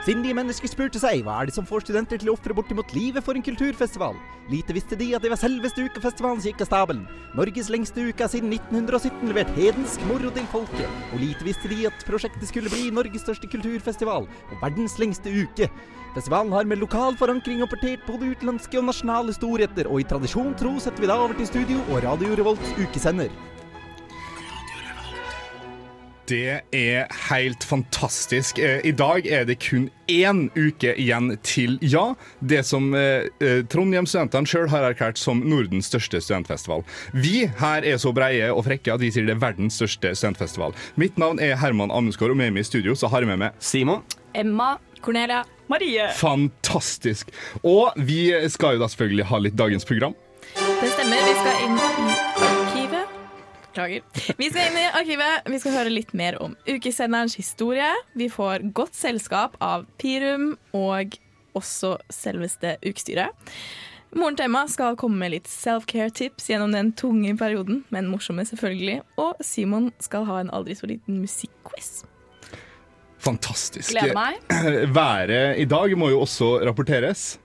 Sindige mennesker spurte seg hva er det som får studenter til å ofre bortimot livet for en kulturfestival. Lite visste de at det var selveste ukefestivalen som gikk av stabelen. Norges lengste uke siden 1917 levert hedensk moro til folket. Og lite visste de at prosjektet skulle bli Norges største kulturfestival og verdens lengste uke. Festivalen har med lokal forankring opportert både utenlandske og nasjonale storheter, og i tradisjon tro setter vi da over til studio og Radio Revolts ukesender. Det er helt fantastisk. Eh, I dag er det kun én uke igjen til ja, det som eh, eh Trondheim-studentene sjøl har erklært som Nordens største studentfestival. Vi her er så breie og frekke at vi sier det er verdens største studentfestival. Mitt navn er Herman Amundsgaard, og med meg i studio så har jeg med meg Simon. Emma. Cornelia. Marie. Fantastisk. Og vi skal jo da selvfølgelig ha litt dagens program. Det stemmer. Vi skal inn. Beklager. Vi skal inn i arkivet. Vi skal høre litt mer om ukesenderens historie. Vi får godt selskap av Pirum og også selveste ukestyret. Moren til Emma skal komme med litt self-care-tips gjennom den tunge perioden, men morsomme selvfølgelig. Og Simon skal ha en aldri så liten musikkquiz. Fantastisk. Gleder meg. Været i dag må jo også rapporteres.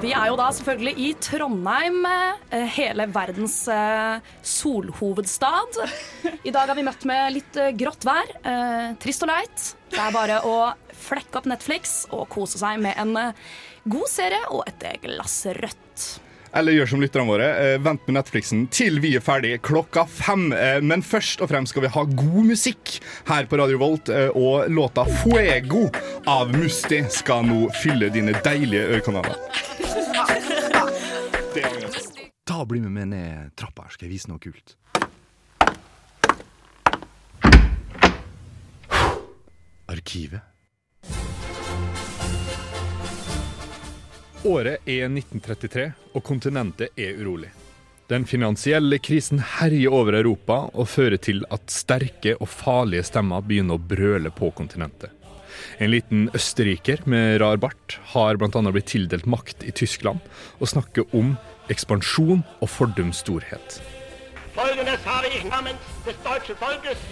Vi er jo da selvfølgelig i Trondheim, eh, hele verdens eh, solhovedstad. I dag har vi møtt med litt eh, grått vær. Trist og leit. Det er bare å flekke opp Netflix og kose seg med en god serie og et glass rødt. Eller gjør som lytterne våre, eh, vent med Netflixen til vi er ferdig klokka fem. Eh, men først og fremst skal vi ha god musikk her på Radio Volt, eh, og låta 'Fuego' av Musti skal nå fylle dine deilige ørekanaler. Ta. Bli med meg ned trappa her, skal jeg vise noe kult. Arkivet. Året er 1933, og kontinentet er urolig. Den finansielle krisen herjer over Europa og fører til at sterke og farlige stemmer begynner å brøle på kontinentet. En liten østerriker med rar bart har bl.a. blitt tildelt makt i Tyskland og snakker om ekspansjon og fordums storhet. Folgendes habe ich namens des deutschen Volkes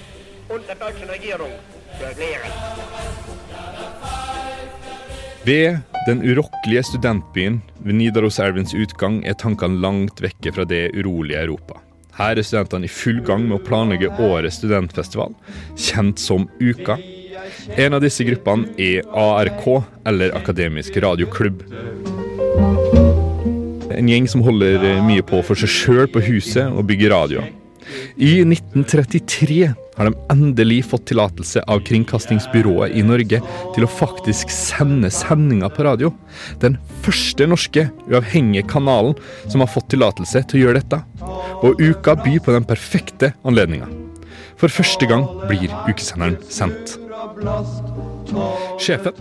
und der deutschen Regierung zu erklären. Ved den urokkelige studentbyen ved Nidaroselvens utgang er tankene langt vekke fra det urolige Europa. Her er studentene i full gang med å planlegge årets studentfestival, kjent som Uka. En av disse gruppene er ARK, eller Akademisk radioklubb. En gjeng som holder mye på for seg sjøl på huset og bygger radioer. I 1933 har de endelig fått tillatelse av Kringkastingsbyrået i Norge til å faktisk sende sendinger på radio. Den første norske uavhengige kanalen som har fått tillatelse til å gjøre dette. Og uka byr på den perfekte anledninga. For første gang blir ukesenderen sendt. Sjefen,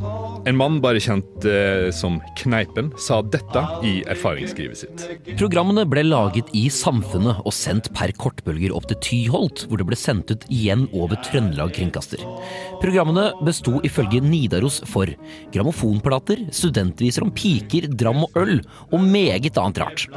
en mann bare kjent eh, som Kneipen, sa dette i erfaringsskrivet sitt. Programmene ble laget i Samfunnet og sendt per kortbølger opp til Tyholt, hvor det ble sendt ut igjen over Trøndelag Kringkaster. Programmene besto ifølge Nidaros for grammofonplater, studentviser om piker, dram og øl, og meget annet rart.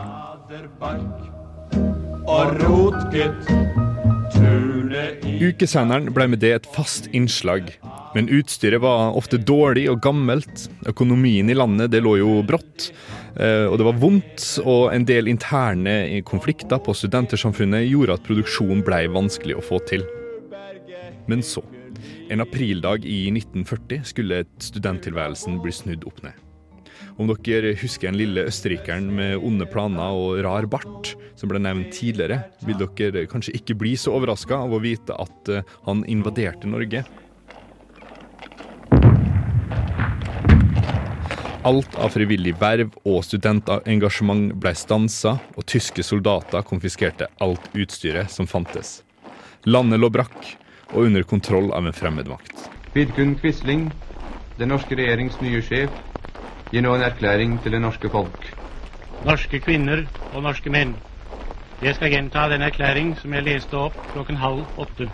Ukesenderen ble med det et fast innslag. Men utstyret var ofte dårlig og gammelt. Økonomien i landet det lå jo brått. eh, Og det var vondt, og en del interne konflikter på studentersamfunnet gjorde at produksjonen ble vanskelig å få til. Men så, en aprildag i 1940, skulle studenttilværelsen bli snudd opp ned. Om dere husker den lille østerrikeren med onde planer og rar bart, som ble nevnt tidligere, vil dere kanskje ikke bli så overraska av å vite at eh, han invaderte Norge. Alt av frivillig verv og studentengasjement ble stansa, og tyske soldater konfiskerte alt utstyret som fantes. Landet lå brakk og under kontroll av en fremmed makt. Vidkun Quisling, den norske regjerings nye sjef, gir nå en erklæring til det norske folk. Norske kvinner og norske menn. Jeg skal gjenta den erklæring som jeg leste opp klokken halv åtte.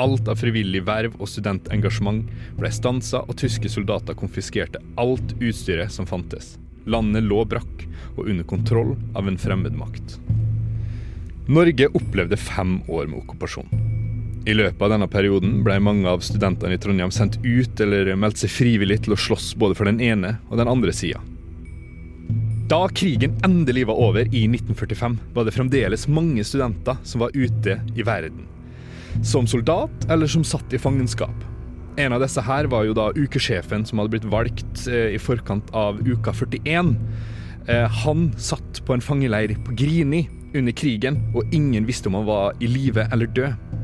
Alt av frivillig verv og studentengasjement ble stansa, og tyske soldater konfiskerte alt utstyret som fantes. Landet lå brakk og under kontroll av en fremmed makt. Norge opplevde fem år med okkupasjon. I løpet av denne perioden ble mange av studentene i Trondheim sendt ut eller meldt seg frivillig til å slåss både for den ene og den andre sida. Da krigen endelig var over i 1945, var det fremdeles mange studenter som var ute i verden. Som soldat eller som satt i fangenskap. En av disse her var jo da ukesjefen som hadde blitt valgt eh, i forkant av uka 41. Eh, han satt på en fangeleir på Grini under krigen, og ingen visste om han var i live eller død.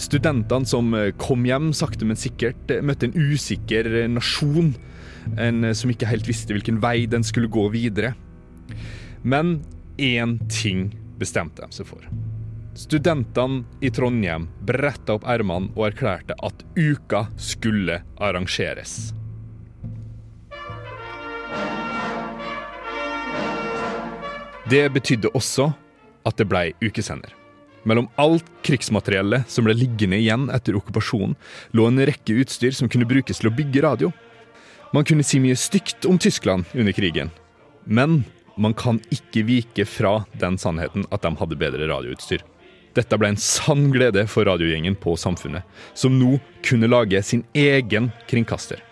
Studentene som eh, kom hjem sakte, men sikkert, møtte en usikker nasjon. En som ikke helt visste hvilken vei den skulle gå videre. Men én ting bestemte de seg for. Studentene i Trondheim bretta opp ermene og erklærte at uka skulle arrangeres. Det betydde også at det blei ukesender. Mellom alt krigsmateriellet som ble liggende igjen etter okkupasjonen, lå en rekke utstyr som kunne brukes til å bygge radio. Man kunne si mye stygt om Tyskland under krigen, men man kan ikke vike fra den sannheten at de hadde bedre radioutstyr. Dette ble en sann glede for radiogjengen på Samfunnet, som nå kunne lage sin egen kringkaster.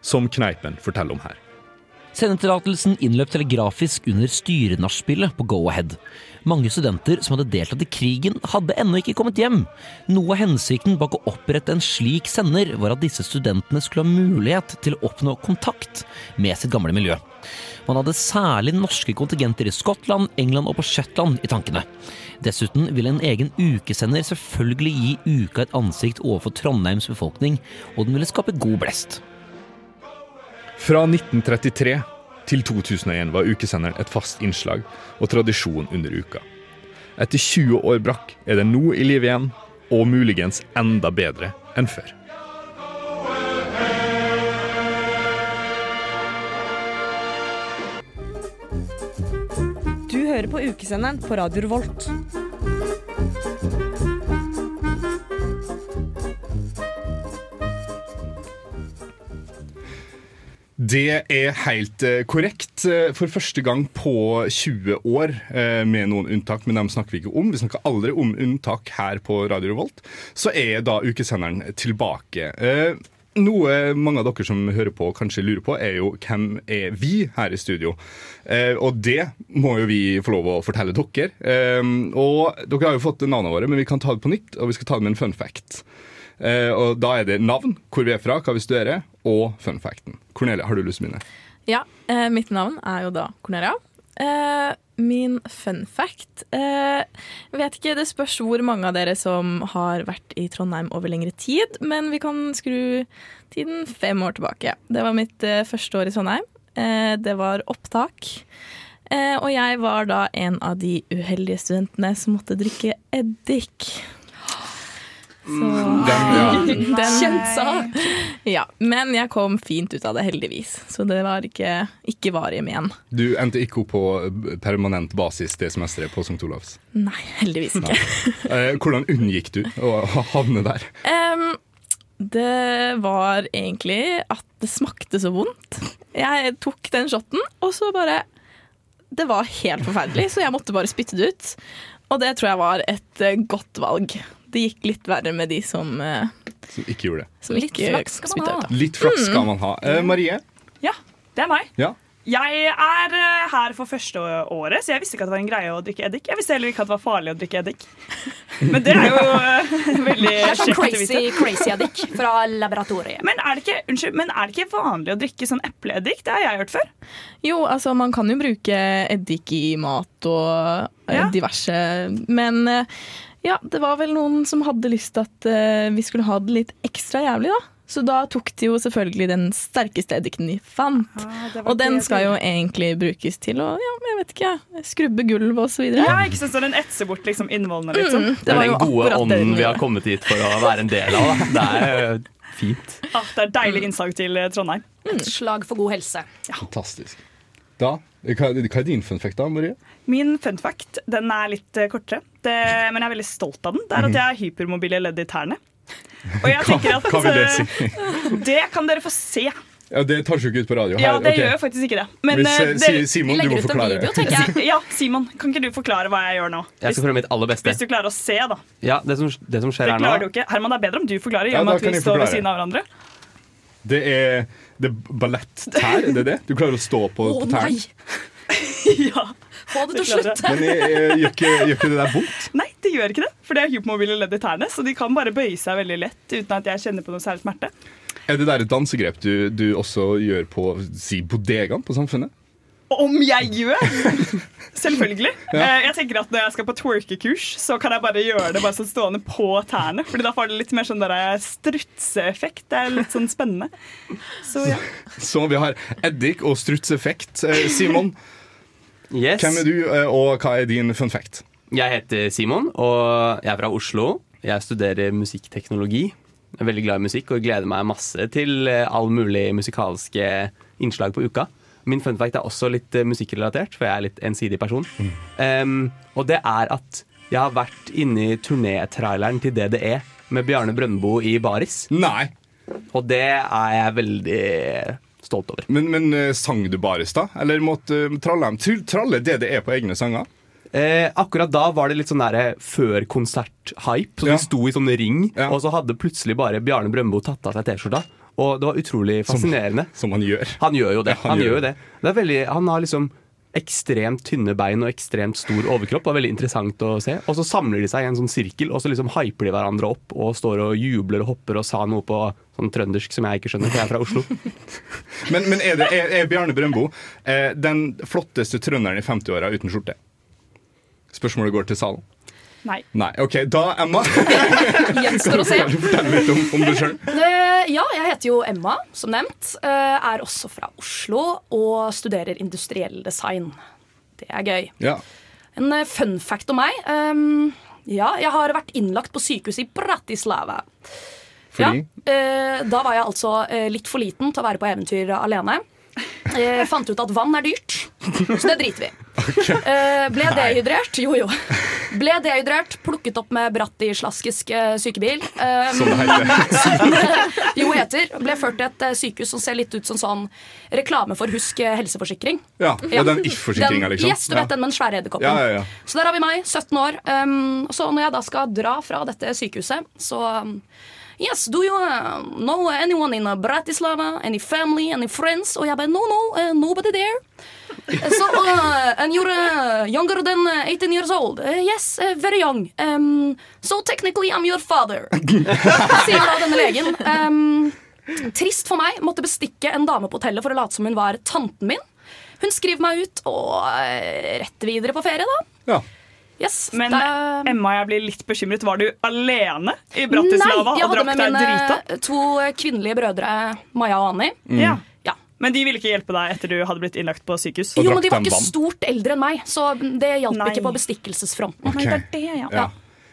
Som Kneipen forteller om her. Sendetillatelsen innløp telegrafisk under styrenachspielet på Go-Ahead. Mange studenter som hadde deltatt i krigen, hadde ennå ikke kommet hjem. Noe av hensikten bak å opprette en slik sender var at disse studentene skulle ha mulighet til å oppnå kontakt med sitt gamle miljø. Man hadde særlig norske kontingenter i Skottland, England og på Shetland i tankene. Dessuten ville en egen ukesender selvfølgelig gi uka et ansikt overfor Trondheims befolkning, og den ville skape god blest. Fra 1933 til 2001 var ukesenderen et fast innslag og tradisjon under uka. Etter 20 år brakk er den nå i live igjen, og muligens enda bedre enn før. Du hører på ukesenderen på Radio Revolt. Det er helt eh, korrekt. Eh, For første gang på 20 år, eh, med noen unntak, men dem snakker vi ikke om. Vi snakker aldri om unntak her på Radio Revolt. Så er da ukesenderen tilbake. Noe mange av dere som hører på, kanskje lurer på, er jo hvem er vi her i studio? Eh, og det må jo vi få lov å fortelle dere. Eh, og dere har jo fått navnene våre, men vi kan ta det på nytt, og vi skal ta det med en fun fact. Eh, og da er det navn, hvor vi er fra, hva vi studerer, og fun facten. Cornelia, har du lyst til å begynne? Ja, eh, mitt navn er jo da Cornelia. Eh, min fun fact Jeg vet ikke, det spørs hvor mange av dere som har vært i Trondheim over lengre tid, men vi kan skru tiden fem år tilbake. Det var mitt første år i Trondheim. Det var opptak. Og jeg var da en av de uheldige studentene som måtte drikke eddik. Så Den, ja. den, Kjent sak. Ja, men jeg kom fint ut av det, heldigvis. Så det var ikke, ikke varige men. Du endte ikke opp på permanent basis det semesteret på St. Olavs. Nei, heldigvis ikke. Nei. hvordan unngikk du å havne der? Um, det var egentlig at det smakte så vondt. Jeg tok den shotten, og så bare Det var helt forferdelig, så jeg måtte bare spytte det ut. Og det tror jeg var et eh, godt valg. Det gikk litt verre med de som, eh, Som ikke gjorde det. som Litt ikke flaks skal man ha. ut. Litt flaks skal man ha. Eh, Marie? Ja, det er meg. Ja. Jeg er eh, her for første året, så jeg visste ikke at det var en greie å drikke eddik. Jeg visste heller ikke at det var farlig å drikke eddik. Men det er jo veldig Det er sånn kjekt å crazy, vite. crazy eddik fra laboratoriet. Men er, det ikke, unnskyld, men er det ikke vanlig å drikke sånn epleeddik? Det har jeg hørt før. Jo, altså man kan jo bruke eddik i mat og diverse, Ja. men ja, det var vel noen som hadde lyst til at uh, vi skulle ha det litt ekstra jævlig, da. Så da tok de jo selvfølgelig den sterkeste eddiken de fant. Og den skal jo egentlig brukes til å ja, jeg vet ikke, skrubbe gulv og så videre. Ja, ikke sant, så Den etser bort liksom innvollene litt sånn. Mm, Det er var den gode ånden vi har kommet hit for å være en del av. Det er eh, fint. Ah, det er deilig innslag til eh, Trondheim. Et slag for god helse. Fantastisk. Da, hva, hva er din fun fact, da, Marie? Min fun fact den er litt eh, kortere, det, men jeg er veldig stolt av den. Det er at jeg har hypermobile ledd i tærne. Og jeg tenker at Hva vil det eh, si? Det kan dere få se Ja, Det tar du ikke ut på radio. Ja, det okay. gjør faktisk ikke det. Men, Hvis, uh, det, Simon, du må forklare. Si- Ja, Simon, kan ikke du forklare hva jeg gjør nå? Jeg skal prøve mitt aller beste. Hvis du klarer å se, da. Ja, det som, det som skjer Det her nå. du ikke. Herman, det er bedre om du forklarer, i Ja, og med da at vi står ved siden av hverandre. Det er, det er ballettær, er det det? Du klarer å stå på, oh, på nei! tærne? ja. Få det til å slutte. slutt. Men jeg, jeg, gjør, ikke, gjør ikke det der vondt? Nei, det gjør ikke det. For det er hypomobile ledd i tærne, så de kan bare bøye seg veldig lett uten at jeg kjenner på noe særlig smerte. Er det der et dansegrep du, du også gjør på si, bodegaen på Samfunnet? Om jeg gjør! Selvfølgelig. Ja. Eh, Jeg tenker at Når jeg skal på twerkekurs, så kan jeg bare gjøre det bare sånn stående på tærne. Fordi da får det litt mer sånn strutseeffekt. Det er litt sånn spennende. Så ja. Så vi har eddik og strutseffekt. Eh, Simon, Yes. hvem er du, eh, og hva er din fun fact? Jeg heter Simon, og jeg er fra Oslo. Jeg studerer musikkteknologi. Jeg er veldig glad i musikk og gleder meg masse til eh, all mulig musikalske innslag på uka. Min fun fact er også litt eh, musikkrelatert, for jeg er litt ensidig person. Um, og det er at jeg har vært inne i turnétraileren til DDE med Bjarne Brøndbo i baris. Nei! Og det er jeg veldig stolt over. Men, men eh, sang du baris, da? Eller måtte uh, tralle dem? Tralle er på egne sanger? Eh, akkurat da var det litt sånn der før konsert-hype. Så Ja. De sto i sånn ring, og så hadde plutselig bare Bjarne Brøndbo tatt av seg T-skjorta. Og det var utrolig fascinerende. Som, han gjør. Han gjør jo det. Ja, han han gjør jo det. det veldig, han har liksom ekstremt tynne bein og ekstremt stor overkropp. Det var veldig interessant å se. Og så samler de seg i en sånn sirkel, og så liksom hyper de hverandre opp og står og jubler og hopper og sa noe på sånn trøndersk som jeg ikke skjønner, for jeg er fra Oslo. Men, men er, det, er, er Bjarne Brøndbo eh, den flotteste trønderen i 50-åra uten skjorte? Spørsmålet går til salen. Nei. Nei, OK. Da, Emma. Gjenstår å se. Kan du fortelle litt om, om deg sjøl? Eh, ja, jeg heter jo Emma, som nevnt. Eh, er også fra Oslo og studerer industriell design. Det er gøy. Ja. En eh, fun fact om meg. Um, ja, jeg har vært innlagt på sykehus i Bratislava. Fordi? Ja, eh, da var jeg altså eh, litt for liten til å være på eventyr alene. Eh, fant ut at vann er dyrt, så det driter vi i. Eh, ble dehydrert. Jo, jo. Ble dehydrert, plukket opp med Brattislaskisk eh, sykebil. Eh, Som det heter. jo, heter. Ble ført til et eh, sykehus som ser litt ut som sånn reklame for Husk eh, helseforsikring. Ja, ja, den if-forsikringa, liksom. Yes, du vet den med den svære edderkoppen. Ja, ja, ja. Så der har vi meg, 17 år. Um, så når jeg da skal dra fra dette sykehuset, så um, Yes, do you uh, know anyone in uh, Bratislava? Any family? Any friends? Og jeg bare No, no, uh, nobody there. Uh, so, uh, and you're uh, younger than uh, 18 years old? Uh, yes, uh, very young. Um, so technically I'm your father. Sier da denne legen. Um, trist for meg. Måtte bestikke en dame på hotellet for å late som hun var tanten min. Hun skriver meg ut og uh, rett videre på ferie, da. Ja. Yes, Men da- Emma, jeg blir litt bekymret. Var du alene i Bratislava Nei, jeg hadde med mine to kvinnelige brødre, Maja og Anni. Ja. Ja. Men de ville ikke hjelpe deg etter du hadde blitt innlagt på sykehus? Jo, men de var ikke stort eldre enn meg, så det hjalp ikke på bestikkelsesfronten. Okay. Men det er det, ja. Ja.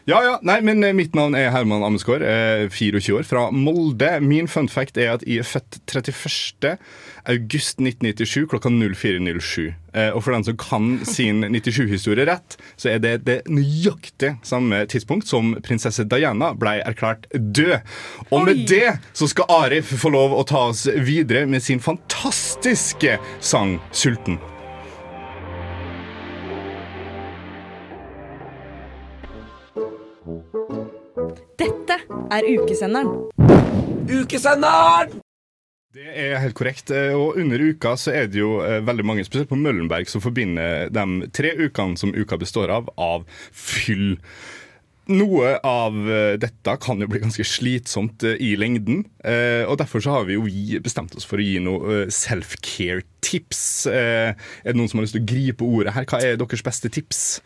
Ja, ja, nei, men eh, Mitt navn er Herman Amesgaard, eh, 24 år, fra Molde. Min fun fact er at jeg er født 31. august 1997 klokka 04.07. Eh, og for den som kan sin 97-historie rett, så er det det nøyaktig samme tidspunkt som prinsesse Diana ble erklært død. Og med det så skal Arif få lov å ta oss videre med sin fantastiske sang 'Sulten'. Dette er ukesenderen. Ukesenderen! Det er helt korrekt. eh, Og under uka så er det jo eh, veldig mange, spesielt på Møllenberg, som forbinder de tre ukene som uka består av, av fyll. Noe av eh, dette kan jo bli ganske slitsomt i lengden. eh, Og derfor så har vi jo bestemt oss for å gi noe self-care-tips. Eh, Er det noen som har lyst til å gripe ordet her? Hva er deres beste tips?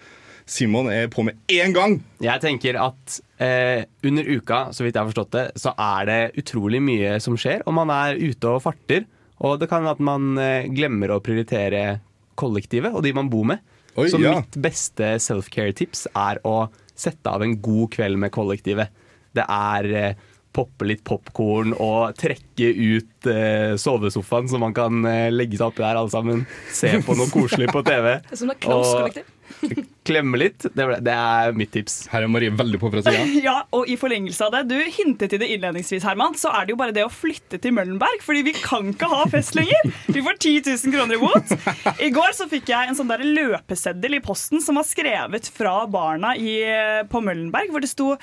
Simon er på med én gang. Jeg tenker at eh, under uka, så vidt jeg har forstått det, så er det utrolig mye som skjer, og man er ute og farter. Og det kan at man eh, glemmer å prioritere kollektivet og de man bor med. Oi, så ja. mitt beste self-care-tips er å sette av en god kveld med kollektivet. Det er eh, poppe litt popkorn og trekke ut fint eh, sovesofaen, så man kan eh, legge seg oppi der alle sammen. Se på noe koselig på TV. Det er som et close kollektiv. klemme litt. Det, ble- det er mitt tips. Her er Marie veldig på fra sida. Ja, og i forlengelse av det, Du hintet til det innledningsvis, Herman, så er det jo bare det å flytte til Møllenberg. Fordi vi kan ikke ha fest lenger. Vi får 10 000 kroner i bot. I går så fikk jeg en sånn der løpeseddel i posten som var skrevet fra barna i, på Møllenberg, hvor det sto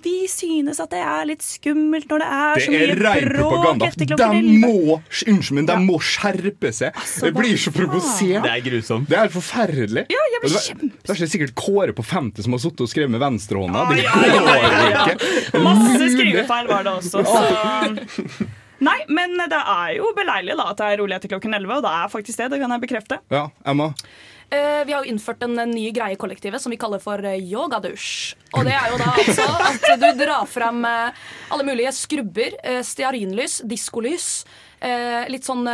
vi synes at det er litt skummelt når det er så Det mye er rein bråk etter klokken 11. må, unnskyld, men de må skjerpe seg. Jeg blir så provosert. Det er grusomt. Det er forferdelig. Ja, jeg blir kjempe... det er ikke sikkert Kåre på 50 som har sittet og skrevet med venstrehånda. Det ja, ja. går ikke. Masse skrivefeil var det også. Så. Nei, men det er jo beleilig da at det er rolig etter klokken 11, og det er faktisk det. Det kan jeg bekrefte. Ja, Emma. Eh, vi har jo innført en eh, ny greie i kollektivet som vi kaller for eh, yogadusj. Og det er jo da altså at du drar frem eh, alle mulige skrubber, stearinlys, diskolys, litt sånn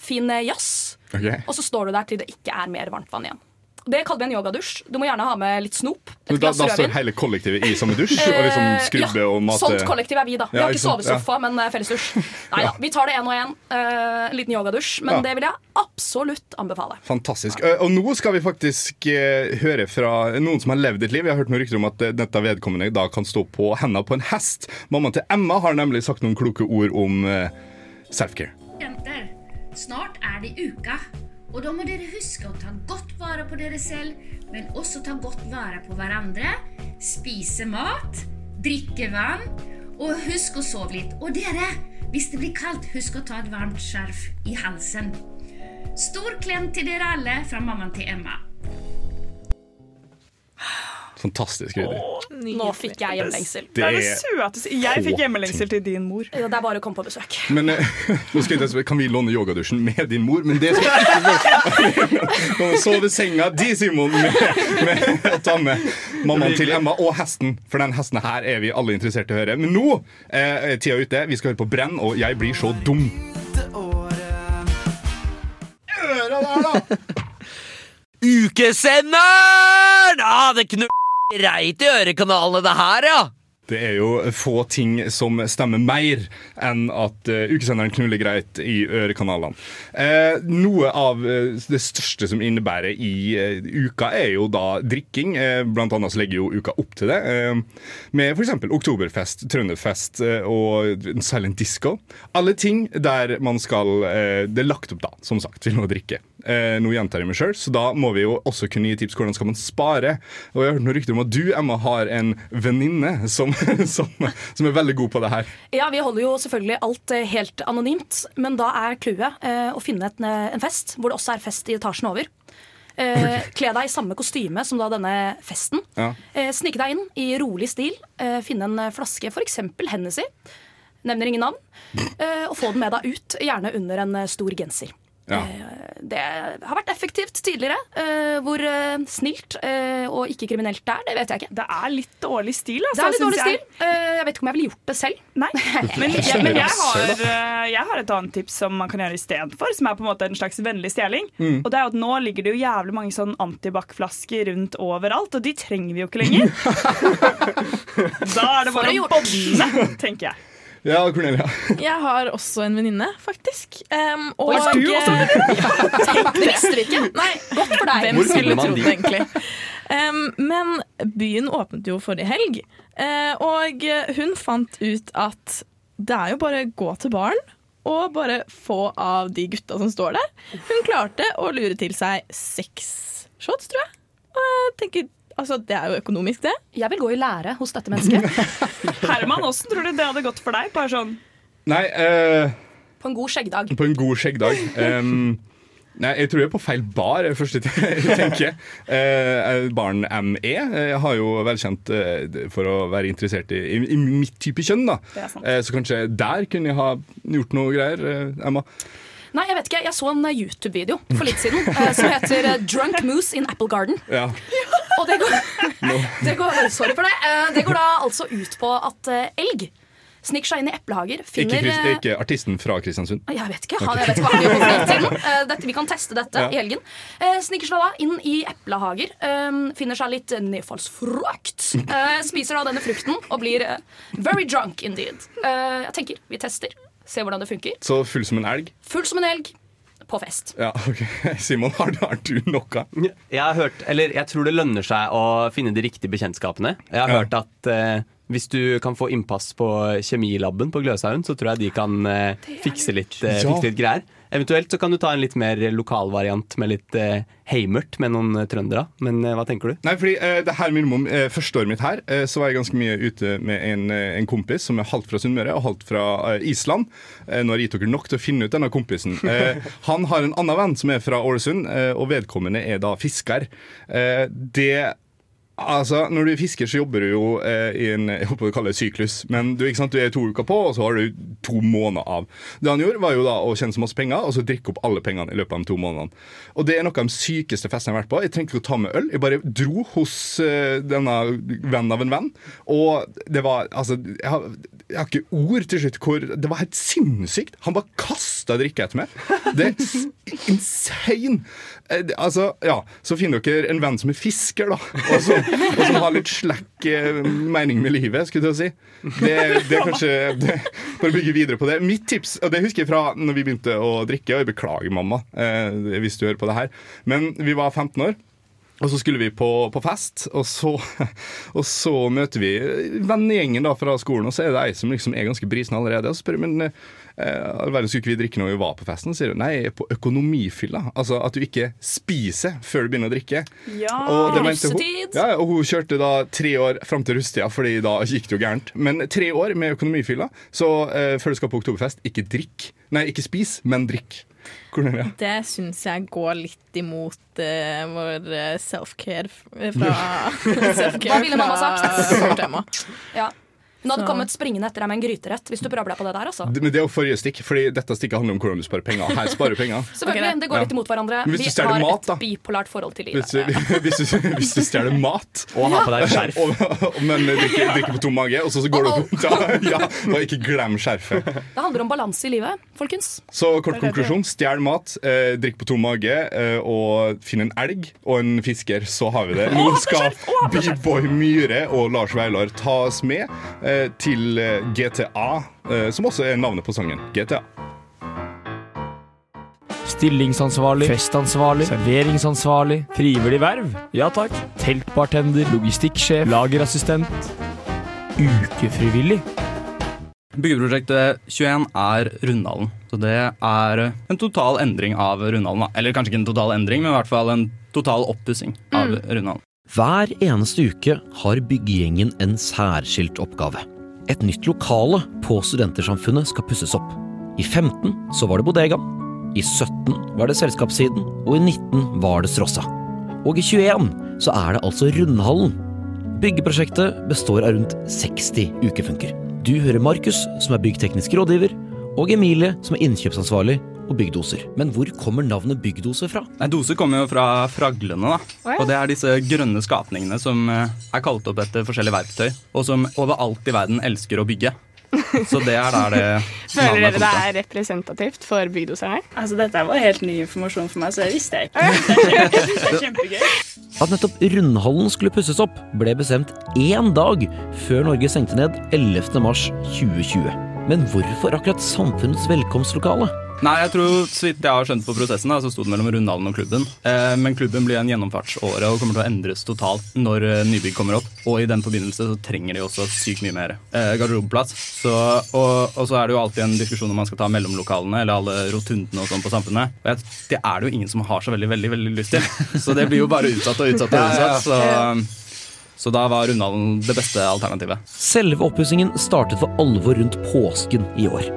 fin jazz. Okay. Og så står du der til det ikke er mer varmt vann igjen. Det kaller vi en yogadusj. Du må gjerne ha med litt snop. Da, Et da glass står rødvin. hele kollektivet i samme dusj og liksom Eh, skrubbe ja, og mate Sånt kollektiv er vi, da. Vi Ja, har ikke sovesofa, men eh, fellesdusj. Nei da, vi tar det én og én. Eh, en liten yogadusj. Men Ja. det vil jeg absolutt anbefale. Fantastisk. Eh, Og nå skal vi faktisk eh, høre fra noen som har levd et liv. Jeg har hørt noen rykter om at eh, dette vedkommende da kan stå på hendene på en hest. Mammaen til Emma har nemlig sagt noen kloke ord om eh, self-care. Jenter, snart er det uka. Og da må dere huske å ta godt vare på dere selv, men også ta godt vare på hverandre. Spise mat, drikke vann, og husk å sove litt. Og dere, hvis det blir kaldt, husk å ta et varmt skjerf i halsen. Stor klem til dere alle fra mammaen til Emma. Fantastisk ryddig. Nå fikk jeg hjemlengsel. Det er det søteste. Jeg fikk hjemmelengsel til din mor. Ja, Det er bare å komme på besøk. Men eh, nå skal jeg, Kan vi låne yogadusjen med din mor? Men det skal ikke Kan vi sove senga di, Simon, med, med å ta med mammaen til Emma og hesten. For den hesten her er vi alle interessert i å høre. Men nå eh, er tida ute. Vi skal høre på Brenn, og jeg blir så dum. Øra der, da! Ukesenderen! Ah, det knur reit i ørekanalene, det her, ja! Det er jo få ting som stemmer mer enn at uh, ukesenderen knuller greit i ørekanalene. Uh, noe av uh, det største som innebærer i uka, er jo da drikking. Blant annet så legger jo uka opp til det. Med f.eks. Oktoberfest, Trønderfest og silent disco. Alle ting der man skal Det er lagt opp, da, som sagt, til å drikke. Eh, nå gjentar jeg meg sjøl, så da må vi jo også kunne gi tips hvordan skal man spare. Og jeg har hørt noen rykter om at du, Emma, har en venninne som, som, som er veldig god på det her. Ja, Vi holder jo selvfølgelig alt eh, helt anonymt, men da er clouet eh, å finne et, eh, en fest hvor det også er fest i etasjen over. Eh, kle deg i samme kostyme som da denne festen. Ja. Eh, snike deg inn i rolig stil. Eh, finne en flaske, f.eks. Hennessy. Nevner ingen navn. Eh, og få den med deg ut, gjerne under en stor genser. Ja. Det har vært effektivt tidligere. Eh, hvor eh, snilt eh, og ikke kriminelt det er, det vet jeg ikke. Det er litt dårlig stil, Det altså. er litt dårlig jeg. stil. Eh, jeg vet ikke om jeg ville gjort det selv. Nei, men, jeg, men jeg, har, eh, jeg har et annet tips som man kan gjøre istedenfor, som er på en måte en slags vennlig stjeling. Mm. Og det er at Nå ligger det jo jævlig mange sånn antibac-flasker rundt overalt, og de trenger vi jo ikke lenger. da er det bare å å tenker jeg. Ja, Cornelia. Jeg har også en venninne, faktisk. Um, og Oi, du også en venninne? Visste vi ikke? Nei, godt for deg. Hvem skulle trodd det, egentlig? Um, men byen åpnet jo forrige helg, uh, og hun fant ut at det er jo bare å gå til baren og bare få av de gutta som står der. Hun klarte å lure til seg seks shots, tror jeg. Og jeg tenker, altså, det er jo økonomisk, det. Jeg vil gå i lære hos dette mennesket. Herman, åssen tror du det hadde gått for deg? Bare sånn Nei, uh, På en god skjeggdag. på en god skjeggdag. Um, nei, jeg tror jeg er på feil bar, er det første jeg tenker. Eh, baren ME Jeg har jo velkjent eh, for å være interessert i, i, i mitt type kjønn, da. Det er sant. Eh, så kanskje der kunne jeg ha gjort noe greier, eh, Emma. Nei, jeg vet ikke. Jeg så en eh, YouTube-video for litt siden eh, som heter eh, 'Drunk Moose in Apple Garden'. Ja. Og det går, det går, sorry for det. Det går da altså ut på at elg sniker seg inn i eplehager. Finner ikke, ikke artisten fra Kristiansund. Jeg vet ikke. Han, jeg vet ikke hva han gjør på fritiden. Dette, vi kan teste dette Ja. i helgen. Sniker seg da inn i eplehager. eh, finner seg litt nedfallsfrukt. Eh, spiser da denne frukten og blir very drunk indeed. Jeg tenker vi tester. Se hvordan det funker. Så full som en elg? Full som en elg på fest. Ja, ok. Simon, har, har du noe? Jeg har hørt, eller jeg tror det lønner seg å finne de riktige bekjentskapene. Jeg har Ja. hørt at eh, hvis du kan få innpass på kjemilaben på Gløshaugen, så tror jeg de kan eh, fikse, litt, eh, fikse litt greier. Eventuelt så kan du ta en litt mer lokal variant med litt eh, heimert med noen eh, trøndere. Men eh, hva tenker du? Nei, fordi eh, det her minimum, eh, Første året mitt her eh, Så var jeg ganske mye ute med en, en kompis som er halvt fra Sunnmøre og halvt fra Island. Nå har jeg gitt dere nok til å finne ut denne kompisen. Han har en annen venn som er fra Ålesund, og vedkommende er da fisker. Det Altså, Når du fisker, så jobber du jo eh, i en jeg håper å kalle det syklus. Men du, ikke sant, du er to uker på, og så har du to måneder av. Det han gjorde, var jo da å tjene så masse penger, og så drikke opp alle pengene i løpet av de to månedene. Og det er noe av de sykeste festene jeg har vært på. Jeg trengte ikke å ta med øl. Jeg bare dro hos eh, denne vennen av en venn, og det var Altså, jeg har, jeg har ikke ord til slutt hvor Det var helt sinnssykt. Han bare kasta drikke etter meg. Det er insane. Eh, Altså, ja, Så finner dere en venn som er fisker, da. Og som, og som har litt slekk eh, mening med livet, skulle jeg si. Det, det er kanskje det, For å bygge videre på det. Mitt tips, og det husker jeg fra når vi begynte å drikke, og jeg beklager, mamma, eh, hvis du hører på det her, men vi var 15 år. Og så skulle vi på, på fest, og så, og så møter vi vennegjengen fra skolen, og så er det ei som liksom er ganske brisen allerede. Og så spør jeg men all verden skulle ikke vi drikke når vi var på festen. Sier hun nei, på økonomifylla. Altså at du ikke spiser før du begynner å drikke. Ja, Og det mente hun, russetid. ja, og hun kjørte da tre år fram til russetida, Fordi da gikk det jo gærent. Men tre år med økonomifylla, så eh, før du skal på oktoberfest, ikke drikk. Nei, ikke spis, men drikk. Cornelia. Det syns jeg går litt imot uh, vår eh, self-care fra self-care Hva ville mamma sagt? Ja. Hun hadde Så- kommet springende etter deg med en gryterett hvis du deg på det der. altså. Det- Men det er jo forrige stikk, Fordi dette stikket handler om hvordan du sparer penger. Her sparer du penger. Selvfølgelig, Det går litt imot hverandre. Vi har mat, et bipolart forhold til livet. hvis du, hvis du stjeler mat Og har på deg et skjerf. og, Men drikker, drikker på tom mage, og så, så går du ja, ja, og ikke glem skjerfet. Det handler om balanse i livet, folkens. Så kort konklusjon. Stjel mat, eh, drikk på tom mage eh, og finn en elg og en fisker, så har vi det. Nå skal B-boy Myhre og Lars Veilar ta oss med eh, til eh, GTA, eh, som også er navnet på sangen. GTA. Stillingsansvarlig, festansvarlig, serveringsansvarlig, frivillig verv. Ja takk. Teltbartender, logistikksjef, lagerassistent. Ukefrivillig. Byggeprosjektet 21 er Rundalen. Så det er en total endring av Rundalen. Eller kanskje ikke en total endring, men i hvert fall en total oppussing av Runddalen. Hver eneste uke har byggegjengen en særskilt oppgave. Et nytt lokale på Studentersamfunnet skal pusses opp. I 15 så var det bodegaen. I 17 var det selskapssiden, og i 19 var det Strossa. Og i 21 så er det altså Rundhallen. Byggeprosjektet består av rundt 60 ukefunker. Du hører Markus, som er byggteknisk rådgiver, og Emilie, som er innkjøpsansvarlig og byggdoser. Men hvor kommer navnet byggdoser fra? Nei, Doser kommer jo fra fraglene. da. ja. Og det er disse grønne skapningene som eh, er kalt opp etter forskjellige verktøy, og som overalt i verden elsker å bygge. Så det er der det Føler dere det er representativt for bygdoserne? Altså, dette var helt ny informasjon for meg, så det visste jeg ikke. Det er kjempegøy. At nettopp Rundhallen skulle pusses opp, ble bestemt én dag før Norge stengte ned 11. mars 2020. Men hvorfor akkurat Samfunnets velkomstlokale? Nei, jeg tror, så vidt jeg har skjønt på prosessen, da, så sto det mellom rundalen og klubben. Eh, men klubben blir en gjennomfartsåre og kommer til å endres totalt når eh, nybygg kommer opp. Og i den forbindelse så trenger de også sykt mye mer eh, garderobeplass. Så, og, og så er det jo alltid en diskusjon om man skal ta mellomlokalene eller alle rotundene og sånn på Samfunnet. Og jeg, det er det jo ingen som har så veldig, veldig, veldig lyst til. Så det blir jo bare utsatt og utsatt og utsatt. Så, så da var Rundhallen det beste alternativet. Selve oppussingen startet for alvor rundt påsken i år.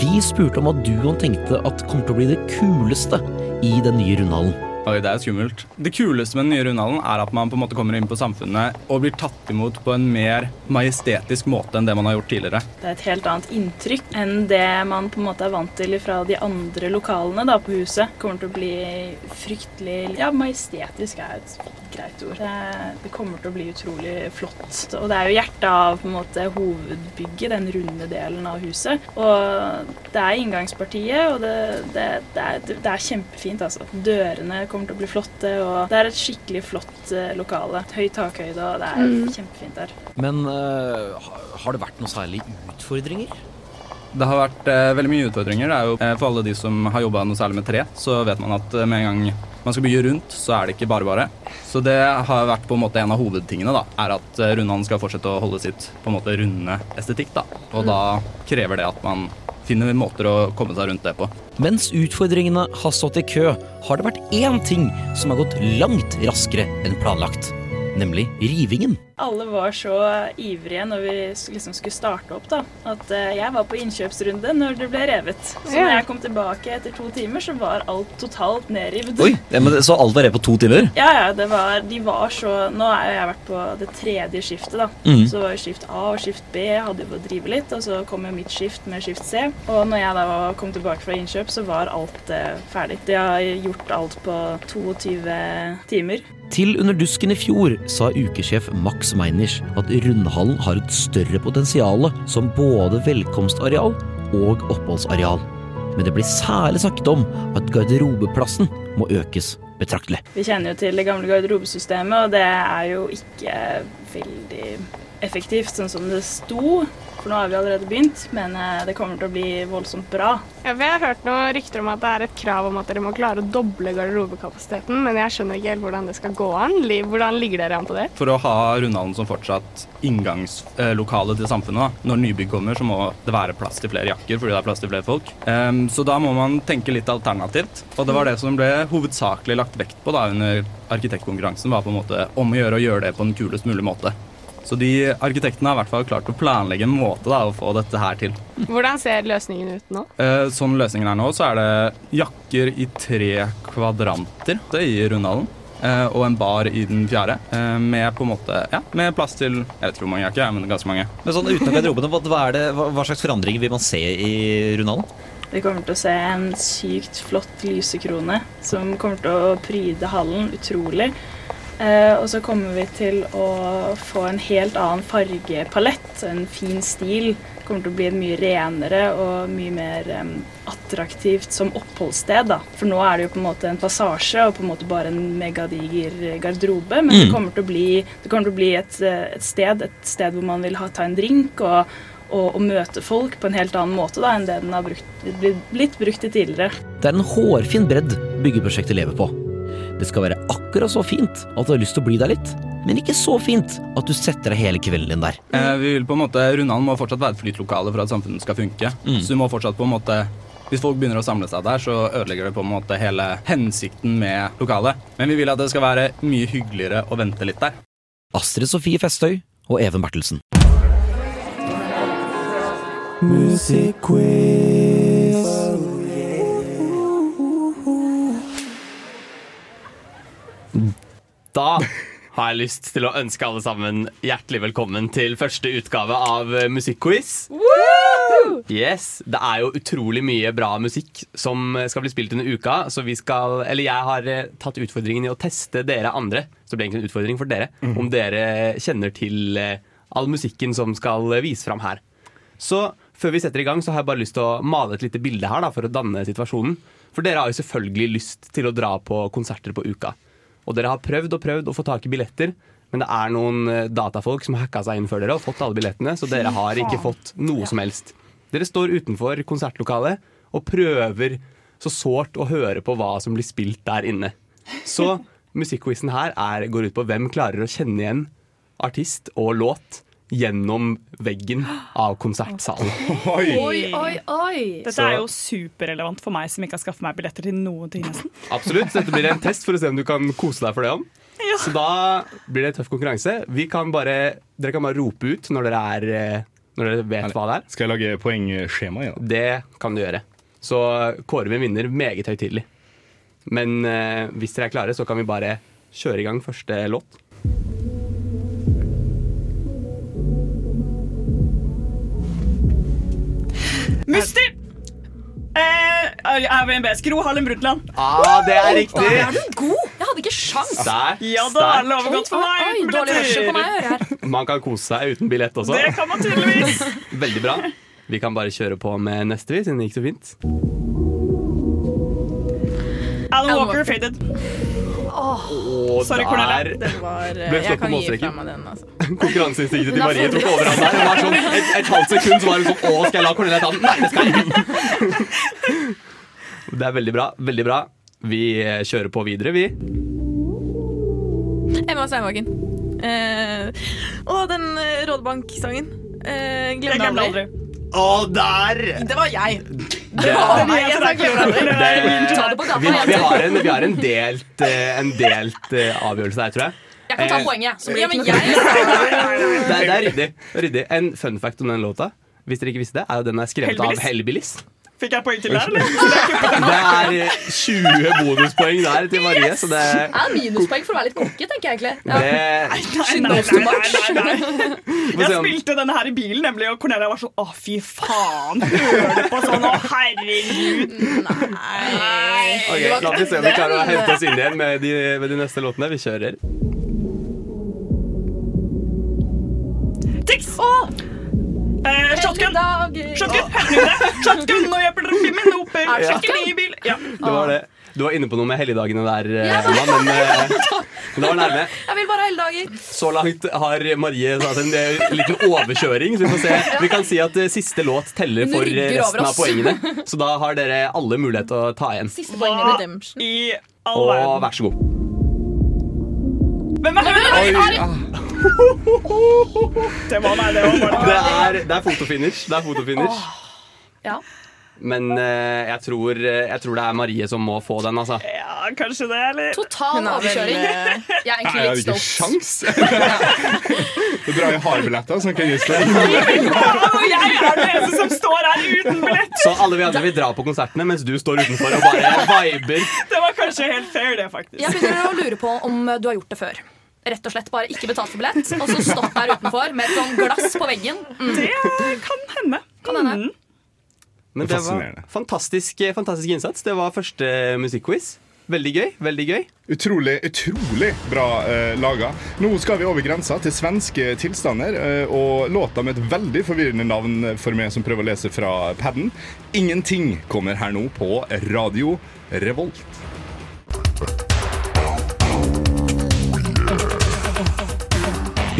Vi spurte om hva duoen tenkte at kommer til å bli det kuleste i den nye Rundhallen. Oi, det er skummelt. Det kuleste med den nye Rundhallen er at man på en måte kommer inn på samfunnet og blir tatt imot på en mer majestetisk måte enn det man har gjort tidligere. Det er et helt annet inntrykk enn det man på en måte er vant til fra de andre lokalene da, på huset. Det kommer til å bli fryktelig Ja, majestetisk er et greit ord. Det, det kommer til å bli utrolig flott. Og det er jo hjertet av på en måte hovedbygget, den runde delen av huset. Og det er inngangspartiet, og det, det, det, er, det er kjempefint, altså. Dørene kommer til å bli flotte, og det er et skikkelig flott eh, lokale. Høy takhøyde, og det er Mm. kjempefint der. Men uh, har det vært noen særlige utfordringer? Det har vært eh, veldig mye utfordringer. Det er jo, eh, for alle de som har jobba noe særlig med tre, så vet man at eh, med en gang man skal bygge rundt, så er det ikke bare bare. Så det har vært på en måte en av hovedtingene, da, er at rundene skal fortsette å holde sitt på en måte runde estetikk. da. Og da krever det at man finner måter å komme seg rundt det på. Mens utfordringene har stått i kø, har det vært én ting som har gått langt raskere enn planlagt. Nemlig rivingen. Alle var så ivrige når vi liksom skulle starte opp, da. At eh, jeg var på innkjøpsrunde når det ble revet. Så når jeg kom tilbake etter to timer, så var alt totalt nedrevet. Oi, men Så alt var revet på to timer? Ja, ja, det var, de var så Nå har jeg vært på det tredje skiftet, da. Mm. Så var jo skift A og skift B hadde jo fått drive litt, og så kom jo mitt skift med skift C. Og når jeg da var- kom tilbake fra innkjøp, så var alt eh, ferdig. De har gjort alt på 22 timer. Til Under dusken i fjor sa ukesjef Max Meinich at Rundhallen har et større potensial som både velkomstareal og oppholdsareal. Men det blir særlig snakket om at garderobeplassen må økes betraktelig. Vi kjenner jo til det gamle garderobesystemet, og det er jo ikke veldig effektivt sånn som det sto. For nå har vi allerede begynt, men eh, det kommer til å bli voldsomt bra. Ja, vi har hørt noen rykter om at det er et krav om at dere må klare å doble garderobekapasiteten, men jeg skjønner ikke helt hvordan det skal gå an. Hvordan ligger dere an på det? For å ha rundhallen som fortsatt inngangslokale til samfunnet, når nybygg kommer, så må det være plass til flere jakker fordi det er plass til flere folk. Så da må man tenke litt alternativt. Og det var det som ble hovedsakelig lagt vekt på da under arkitektkonkurransen, var på en måte om å gjøre å gjøre det på den kulest mulig måte. Så de arkitektene har i hvert fall klart å planlegge en måte da, å få dette her til. Hvordan ser løsningen ut nå? Eh, Sånn løsningen er nå, så er det jakker i tre kvadranter det i rundhallen. eh, Og en bar i den fjerde, eh, med på en måte, ja, med plass til Jeg vet ikke hvor mange jakker, men ganske mange. Men sånn Utenom garderobene, hva, det, hva, hva slags forandringer vil man se i Rundhallen? Vi kommer til å se en sykt flott lysekrone som kommer til å pryde hallen utrolig. Eh, og så kommer vi til å få en helt annen fargepalett, en fin stil. Det kommer til å bli mye renere og mye mer em, attraktivt som oppholdssted. da. For nå er det jo på en måte en passasje og på en måte bare en megadiger garderobe. Men det Mm. kommer til å bli, det til å bli et, eh, et sted et sted hvor man vil ha, ta en drink og, og, og møte folk på en helt annen måte da, enn det den har brukt, blitt, blitt brukt i tidligere. Det er en hårfin bredd byggeprosjektet lever på. Det skal være akkurat så fint at du har lyst til å bli der litt, men ikke så fint at du setter deg hele kvelden din der. Eh, vi vil på en måte, Rundan må fortsatt være et flytlokale for at samfunnet skal funke. Mm. Så du må fortsatt på en måte hvis folk begynner å samle seg der, så ødelegger det på en måte hele hensikten med lokalet. Men vi vil at det skal være mye hyggeligere å vente litt der. Astrid Sofie Festøy og Even Bertelsen. Da har jeg lyst til å ønske alle sammen hjertelig velkommen til første utgave av Musikkquiz. Yes, Det er jo utrolig mye bra musikk som skal bli spilt under uka. Så vi skal, eller jeg har eh, tatt utfordringen i å teste dere andre. Så det blir egentlig en utfordring for dere. Om dere kjenner til eh, all musikken som skal eh, vise fram her. Så før vi setter i gang, så har jeg bare lyst til å male et lite bilde her da, for å danne situasjonen. For dere har jo selvfølgelig lyst til å dra på konserter på uka. Og dere har prøvd og prøvd å få tak i billetter, men det er noen eh, datafolk som har hacka seg inn før dere og fått alle billettene, så dere har ikke fått noe som helst. Dere står utenfor konsertlokalet og prøver så sårt å høre på hva som blir spilt der inne. Så musikkquizen her er, går ut på hvem klarer å kjenne igjen artist og låt gjennom veggen av konsertsalen. Oi, oi, oi! Dette er jo superrelevant for meg som ikke har skaffet meg billetter til noen ting. nesten. Absolutt. Dette blir en test for å se om du kan kose deg for det om. Så da blir det tøff konkurranse. Vi kan bare, dere kan bare rope ut når dere, er, eh, når dere vet hva det er. Skal jeg lage poengskjema Ja. Det kan du gjøre. Så kårer vi en vinner meget høytidelig. Men eh, hvis dere er klare, så kan vi bare kjøre i gang første låt. Musti! Eh, Airbnb. Skro Harlem Brundtland. Ah, det er riktig! Er du god? Jeg hadde ikke sjans. Sterkt. Ja, da er det overgått for meg. Oi, oi, dårlig hørsel på meg å høre her. Man kan kose seg uten billett også. Det kan man tydeligvis. Veldig bra. Vi kan bare kjøre på med neste, vi, siden det gikk så fint. Alan Walker faded. Og Sorry, der Cornelia. Den var eh, ble Jeg slått kan gi målstreken. fra meg den, altså. Konkurranseinstinktet til Marie tok overhånd der. Hun var sånn et, et halvt sekund så var hun sånn Å, skal jeg la Cornelia ta den? Nei, det skal jeg ikke. Det er veldig bra. Veldig bra. Vi eh, kjører på videre, vi. Emma Steinbakken. Eh, og den eh, Rådebank-sangen. Eh, Jeg glemmer glemmer aldri. Å, der! Det var jeg. Det- var meg. Jeg sa glemmer. Vi, vi, har en, vi har en delt, eh, en delt eh, avgjørelse her, tror jeg. Jeg kan ta Eh, poenget. Så blir det men ikke noe Det, er- ryddig. det er ryddig. En fun fact om den låta, hvis dere ikke visste det, er jo den er skrevet Hellbillies? av Hellbillies. Fikk jeg poeng til der, eller? Det er eh, 20 bonuspoeng der til Marie, så det, er minuspoeng for å være litt cocky, tenker jeg egentlig. Ja. det Nei, nei, nei, nei, nei, nei. Jeg spilte denne her i bilen, nemlig, og Cornelia var sånn Å, fy faen! Hører du på sånn? Å, herregud! Nei. Ok, La oss se om vi klarer å hente oss inn igjen med de, med de neste låtene. Vi kjører. Tix! Eh, shotgun! Shotgun! Shotgun! Nå hjelper dere! Er det Shotgun i bil! Ja. Det var det. Du var inne på noe med helligdagene der, eh, Emma, men eh, det var nærme. Jeg vil bare ha helligdager. Så langt har Marie tatt en eh, liten overkjøring. Så vi, får se. vi kan si at siste låt teller for resten av poengene. Så da har dere alle mulighet til å ta igjen. Siste poengene all Og vær så god. Hvem er det? Det var meg, det var Det er, det er fotofinish. Det er fotofinish. Ja. Men eh, jeg, tror, eh, jeg tror det er Marie som må få den, altså. Ja, kanskje det, eller? Total Hun har vel, overkjøring. eh, Jeg er egentlig jeg litt ikke stolt. sjans. Du drar i hardbilletter, som kan gi og jeg er den eneste som står her uten billett! Så alle vi andre vil dra på konsertene, mens du står utenfor og bare viber. Det var kanskje helt fair, det, faktisk. Jeg begynner å lure på om du har gjort det før. Rett og slett bare ikke betalt for billett, og så stått der utenfor med et sånn glass på veggen. Mm. Det kan hende. Kan hende. Mm. Men Det det var fantastisk, fantastisk innsats. Det var første musikkquiz. Veldig gøy. veldig gøy Utrolig, utrolig bra eh, laga. Nå skal vi over grensa til svenske tilstander, eh, og låta med et veldig forvirrende navn for meg som prøver å lese fra paden. Ingenting kommer her nå på Radio Revolt.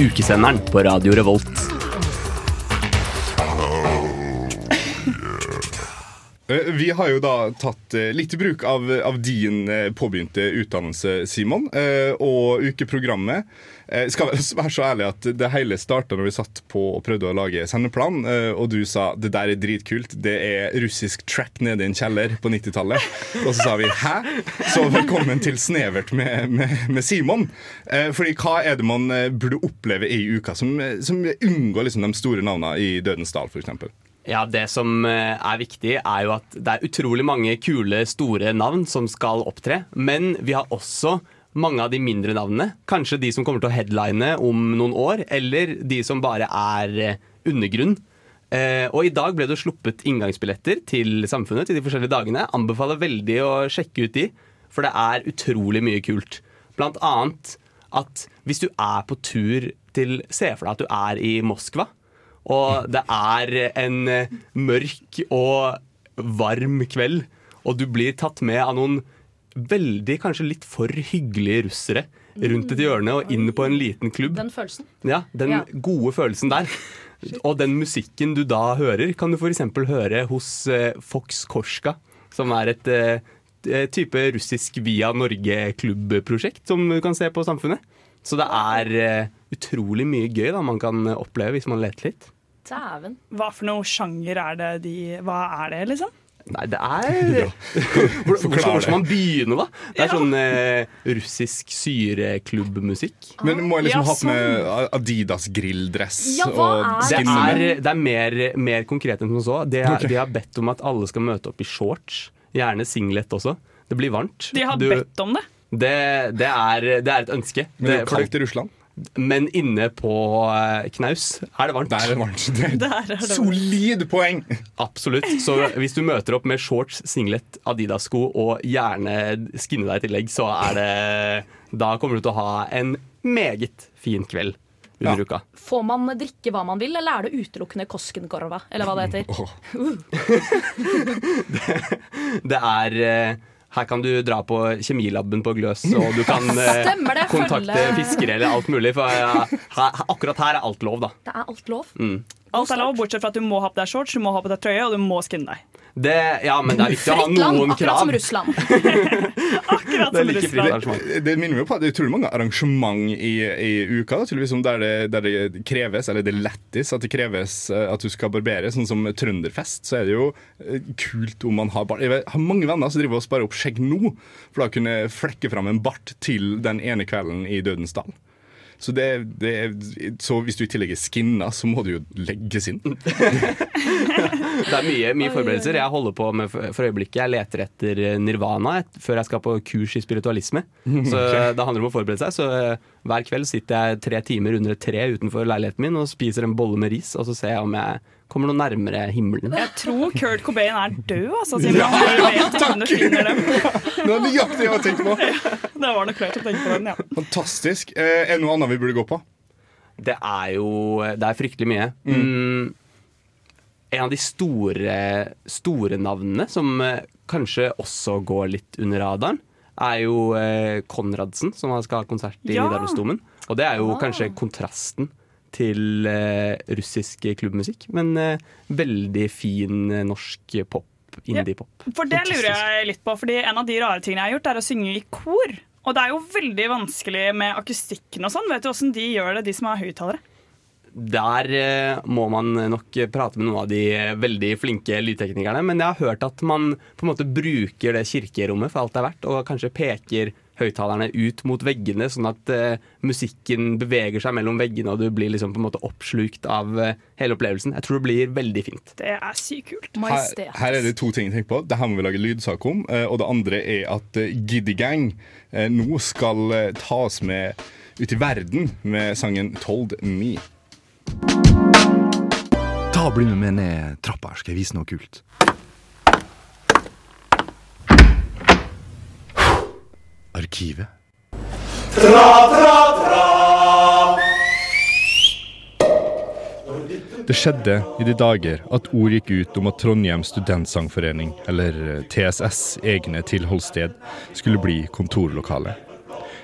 Ukesenderen på Radio Revolt. Vi har jo da tatt eh, litt bruk av, av din eh, påbegynte utdannelse, Simon, eh, og ukeprogrammet. Jeg Skal være så ærlig at det hele starta når vi satt på og prøvde å lage sendeplan, eh, og du sa det der er dritkult, det er russisk track nede i en kjeller på 90-tallet. Og så sa vi hæ? Så velkommen til Snevert med, med, med Simon. Eh, Fordi hva er det man eh, burde oppleve i uka som, som unngår liksom de store navnene i Dødens dal, f.eks.? Ja, Det som eh, er viktig, er jo at det er utrolig mange kule, store navn som skal opptre. Men vi har også mange av de mindre navnene. Kanskje de som kommer til å headline om noen år, eller de som bare er eh, undergrunn. Eh, og i dag ble det sluppet inngangsbilletter til Samfunnet til de forskjellige dagene. Anbefaler veldig å sjekke ut de, for det er utrolig mye kult. Blant annet at hvis du er på tur til Se for deg at du er i Moskva, og det er en eh, mørk og varm kveld, og du blir tatt med av noen veldig, kanskje litt for hyggelige russere rundt et hjørne og inn på en liten klubb. Den følelsen. Ja, Den Ja. gode følelsen der. Og den musikken du da hører, kan du f.eks. høre hos eh, Fox Korska, som er et eh, type russisk via Norge-klubbprosjekt som du kan se på Samfunnet. Så det er utrolig mye gøy da man kan oppleve hvis man leter litt. Dæven. Hva for noe sjanger er det de Hva er det, liksom? Nei, det er Hvor skal man begynne, da? Det er sånn eh, russisk syreklubbmusikk. Men må jeg liksom Ja, ha på meg Adidas-grilldress Ja, og er- Det er, det er mer, mer konkret enn som så. De, er, Ok. de har bedt om at alle skal møte opp i shorts. Gjerne singlet også. Det blir varmt. De har Du- bedt om det. det, det, er, det er et ønske. Men det er kaldt i Russland. Men inne på eh, knaus er det varmt. Der er det varmt. Det er Der er det solid poeng! Absolutt. Så hvis du møter opp med shorts, singlet, Adidas-sko og gjerne skinne deg i tillegg, så er det Da kommer du til å ha en meget fin kveld under Ja. uka. Får man drikke hva man vil, eller er det utelukkende Koskenkorva? Eller hva det heter? Åh. Det er eh, Her kan du dra på kjemilaben på Gløs, og du kan eh, Stemmer det, kontakte følge- fiskere eller alt mulig. For ja, her, akkurat her er alt lov, da. Det er alt lov. Mm. Alt er lov, bortsett fra at du må ha på deg shorts, du må ha på deg trøye, og du må skinne deg. Det, ja, men det er viktig å ha Fritt land, akkurat som Russland. Det er like arrangement. Det, det minner meg på at det er utrolig mange arrangement i, i uka da, som der, det, der det kreves, eller det lettis at det kreves eh, at du skal barbere. Sånn som Trønderfest, så er det jo eh, kult om man har bart. Jeg har mange venner som driver og sparer opp skjegg nå, for da kunne flekke fram en bart til den ene kvelden i Dødens dal. Så, det, det, så hvis du i tillegg er skinna, så må du jo legges inn. Det er mye, mye forberedelser. Jeg holder på med for øyeblikket. Jeg leter etter nirvana et- før jeg skal på kurs i spiritualisme. Så Ok. det handler om å forberede seg. Så eh, hver kveld sitter jeg tre timer under et tre utenfor leiligheten min og spiser en bolle med ris, og så ser jeg om jeg kommer noe nærmere himmelen. Jeg tror Kurt Cobain er død, altså, siden ja, vet dem. Det var nøyaktig jeg tenkte på. Det var nok klart å tenke på den, ja. Fantastisk. Eh, er det noe annet vi burde gå på? Det er jo Det er fryktelig mye. Mm. En av de store, store navnene som eh, kanskje også går litt under radaren, er jo eh, Konradsen, som skal ha konsert i Ja! Nidarosdomen. Og det er jo Ah. kanskje kontrasten til eh, russisk klubbmusikk, men eh, veldig fin eh, norsk pop. Indie-pop. For det lurer jeg litt på, fordi en av de rare tingene jeg har gjort, er å synge i kor. Og det er jo veldig vanskelig med akustikken og sånn. Vet du åssen de gjør det, de som har høyttalere? Der må man nok prate med noen av de veldig flinke lydteknikerne. Men jeg har hørt at man på en måte bruker det kirkerommet for alt det er verdt, og kanskje peker høyttalerne ut mot veggene, sånn at eh, musikken beveger seg mellom veggene, og du blir liksom på en måte oppslukt av eh, hele opplevelsen. Jeg tror det blir veldig fint. Det er sykt kult. Her, her er det to ting jeg tenker på. Det her må vi lage lydsak om. eh, Og det andre er at Giddy Gang nå skal tas ta med ut i verden med sangen 'Told Me'. Ta og Bli med ned trappa her, skal jeg vise noe kult. Arkivet. Det skjedde i de dager at ord gikk ut om at Trondheim studentsangforening, eller eh, TSS, egne tilholdssted, skulle bli kontorlokale.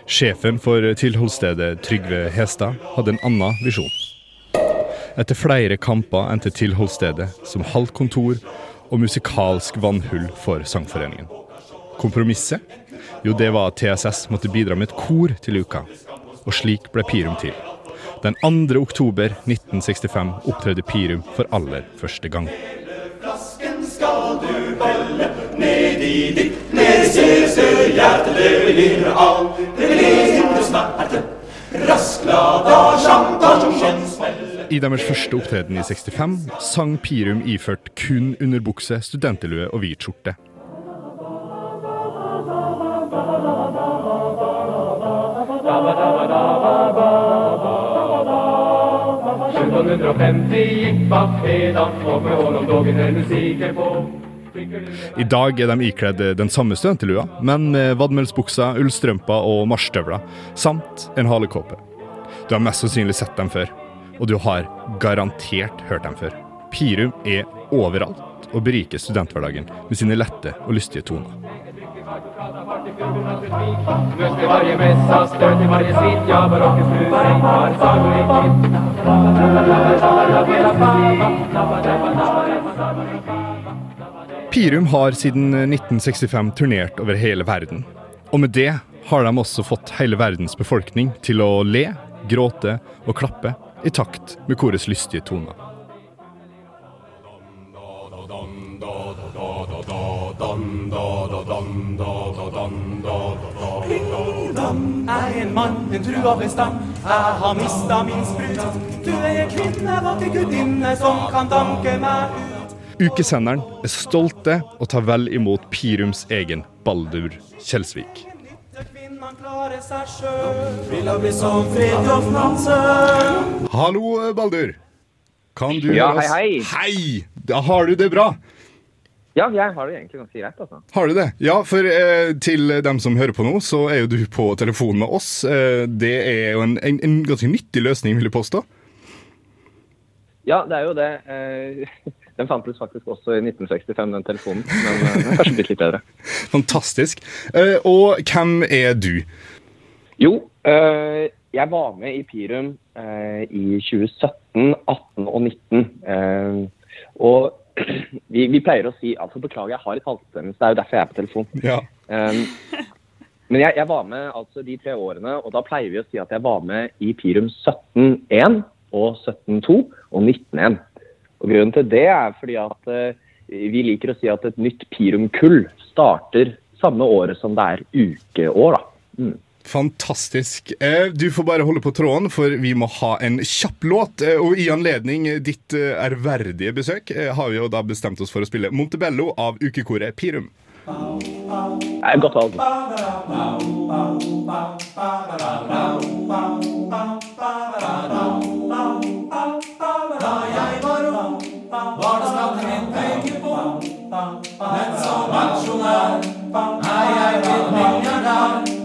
Sjefen for tilholdsstedet, Trygve Hestad, hadde en annen visjon. Etter flere kamper endte tilholdsstedet som halvt kontor og musikalsk vannhull for sangforeningen. Kompromisset? Jo, det var at TSS måtte bidra med et kor til uka. Og slik ble Pirum til. Den 2. oktober 1965 opptrådte Pirum for aller første gang. Flasken skal du belle ned i ditt hjerte. Det vil smerte. I deres første opptreden i 65 sang Pirum iført kun underbukse, studentelue og hvit skjorte. 1750 gikk bak fredag, og med hånd er musikken på. I dag er de ikledd den samme studenterlua, men med vadmelsbukser, ullstrømper og marsjstøvler, samt en halekåpe. Du har mest sannsynlig sett dem før, og du har garantert hørt dem før. Pirum er overalt og beriker studenthverdagen med sine lette og lystige toner. Møst i varje mässa, stöt i varje svit, ja, barockens musik var sannolikt Pirum har siden 1965 turnert over hele verden. Og med det har de også fått hele verdens befolkning til å le, gråte og klappe i takt med korets lystige toner. Er en mann, en trua bestand. Jeg har mista min sprut. Du er en kvinne, vakker gudinne, som kan danke meg ut. Ukesenderen er stolte og tar vel imot Pirums egen Baldur Kjelsvik. Hallo, Baldur. Kan du Ja, oss? hei, Hei! Da har du det bra. Ja, jeg har det egentlig ganske greit, altså. Har du det? Ja, for eh, til dem som hører på nå, så er jo du på telefon med oss. Eh, det er jo en, en, en ganske nyttig løsning, vil jeg påstå. Ja, det er jo det. Eh, Den fantes faktisk også i 1965, den telefonen. Men eh, den er kanskje blitt litt bedre. Fantastisk. Eh, og hvem er du? Jo, eh, jeg var med i Pirum eh, i 2017, 18 og 19. Eh, og vi, vi pleier å si altså Beklager, jeg har litt halsbetennelse. Det er jo derfor jeg er på telefon. Ja. Um, men jeg, jeg var med altså de tre årene, og da pleier vi å si at jeg var med i Pirum 17.1 og 17.2 og 19.1. Og Grunnen til det er fordi at uh, vi liker å si at et nytt Pirum-kull starter samme året som det er ukeår. da. Mm. Fantastisk. Eh, Du får bare holde på tråden, for vi må ha en kjapp låt. Eh, Og i anledning ditt eh, ærverdige besøk har vi jo da bestemt oss for å spille Montebello av ukekoret Pirum. Det er godt valg. Da jeg var ung, var det snakk min en på. Men som aksjonær er jeg blitt milliardær.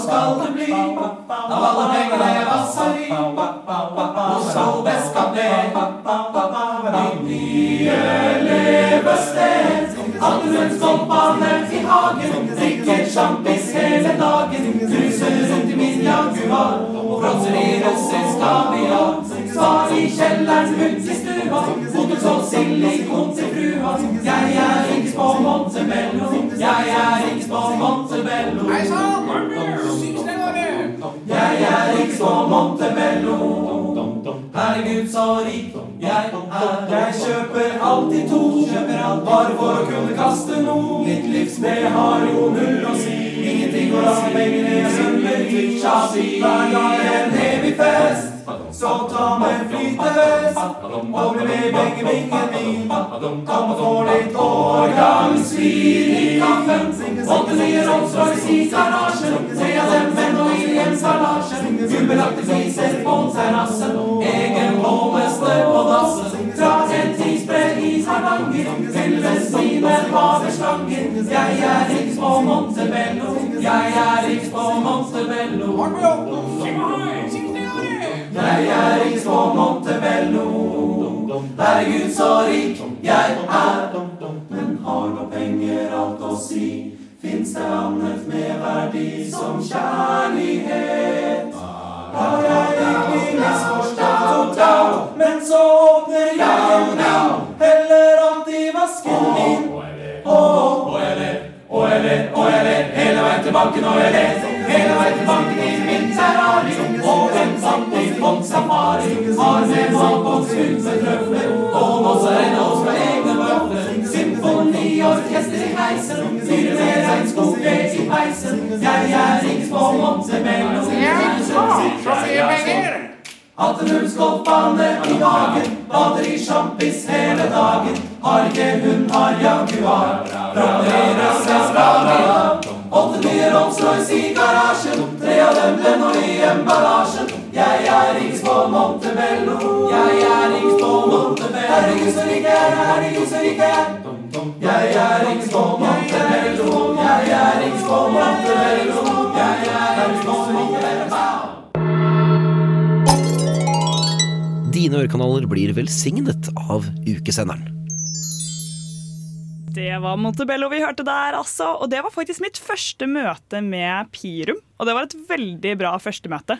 skal det bli. Av alle pengene jeg vasser i, nå skal det skam ned. Ditt nye levested. Atterlønns golfbane i hagen, drikker sjampis hele dagen. Cruiser rundt i min Jaguar og fråtser i russisk kaviar. Svar i kjelleren, ut i stua, botox og silikon til frua. Jeg er ikke på Montebello, jeg er ikke på Montebello. Jeg er ikke på Montebello. Herregud, så rik jeg er. Jeg kjøper alltid to, bare for å kunne kaste noe. Mitt livsmed har jo null å si. Ingenting å av pengene svømmer i. Shabby, hver dag en evig fest. Så ta med flytevest og bli med i pengebingen min. Kom og få litt årgangsvin i kaffen. Åtte nye Rolls-Royce i garasjen. Tre av dem med noe i hjemstallasjen. Gullbelagte fliser på terrassen. Egen bålmester på dassen. Hardanger. Med haveslanger. Jeg er riks på Montebello. Jeg er riks på Montebello. Jeg er riks på Montebello. Herregud, så rik jeg er. Men har nå penger alt å si? Fins det annet med verdi som kjærlighet? Har jeg virkelig misforstått? Men så åpner jeg alt i vasken min. Og jeg ler, og jeg ler, og jeg ler, hele veien til banken, og jeg ler. Hele veien til banken i min Ferrari, og en samtidig på safari. Har med malboks fylt med trøfler, og mozzarella ost fra egne vøfler. Symfoniorkester i heisen, fyrer med regnskogved i peisen. Jeg er ikke på Montebello. Atternuls bane i hagen, bader i sjampis hele dagen. Har ikke hund, har Jaguar. Frakterer seg Skavia. Åtte nye Rolls-Royce i garasjen, tre av dem Leno i emballasjen. Jeg er ikke på Montebello, jeg er ikke på Montebello. Herregud, så rik jeg er, herregud, så rik jeg er. Jeg er ikke på Montebello, jeg er ikke på Montebello. Dine ørekanaler blir velsignet av ukesenderen. Det var Montebello vi hørte der, altså. Og det var faktisk mitt første møte med Pirum. Og det var et veldig bra første møte.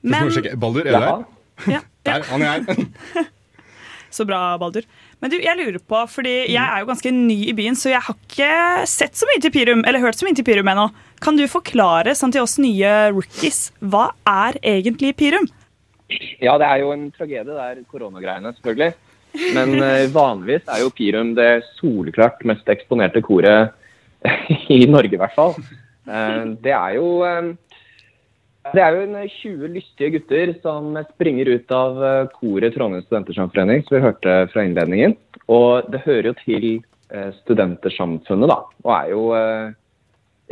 Først må vi sjekke. Baldur, er du der? Ja, Der, han er her. Så bra, Baldur. Men du, jeg lurer på, fordi jeg er jo ganske ny i byen, så jeg har ikke sett så mye til Pirum, eller hørt så mye til Pirum ennå. Kan du forklare sånn til oss nye rookies, hva er egentlig Pirum? Ja, det er jo en tragedie, det er koronagreiene, selvfølgelig. Men eh, vanligvis er jo Pirum det soleklart mest eksponerte koret i Norge, i hvert fall. Eh, det er jo eh, det er jo en 20 lystige gutter som springer ut av koret Trondheim Studentersamforening, som vi hørte fra innledningen. Og det hører jo til Studentersamfunnet, da. Og er jo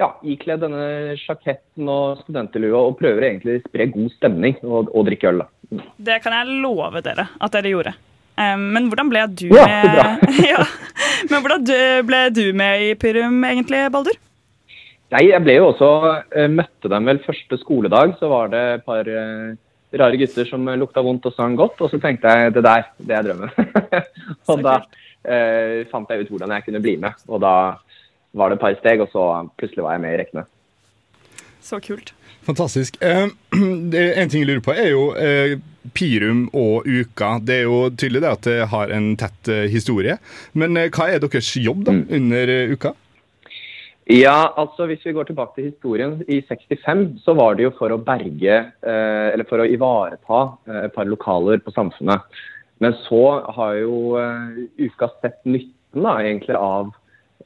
ja, ikledd denne sjaketten og studenterlua og prøver egentlig å spre god stemning og, og drikke øl, da. Det kan jeg love dere at dere gjorde. Um, men hvordan ble du Ja, med ja. Men hvordan du- ble du med i Pyrum egentlig, Baldur? Nei, jeg ble jo også eh, Møtte dem vel første skoledag, så var det et par eh, rare gutter som lukta vondt og sang godt. Og så tenkte jeg det der, det er drømmen. og da eh, fant jeg ut hvordan jeg kunne bli med. Og da var det et par steg, og så plutselig var jeg med i rekkene. Så kult. Fantastisk. Eh, en ting jeg lurer på, er jo eh, Pirum og Uka. Det er jo tydelig det at det har en tett eh, historie. Men hva er deres jobb da, under eh, Uka? Ja, altså hvis vi går tilbake til historien. I 65 så var det jo for å berge, eh, eller for å ivareta et par lokaler på Samfunnet. Men så har jo uka sett nytten da, egentlig av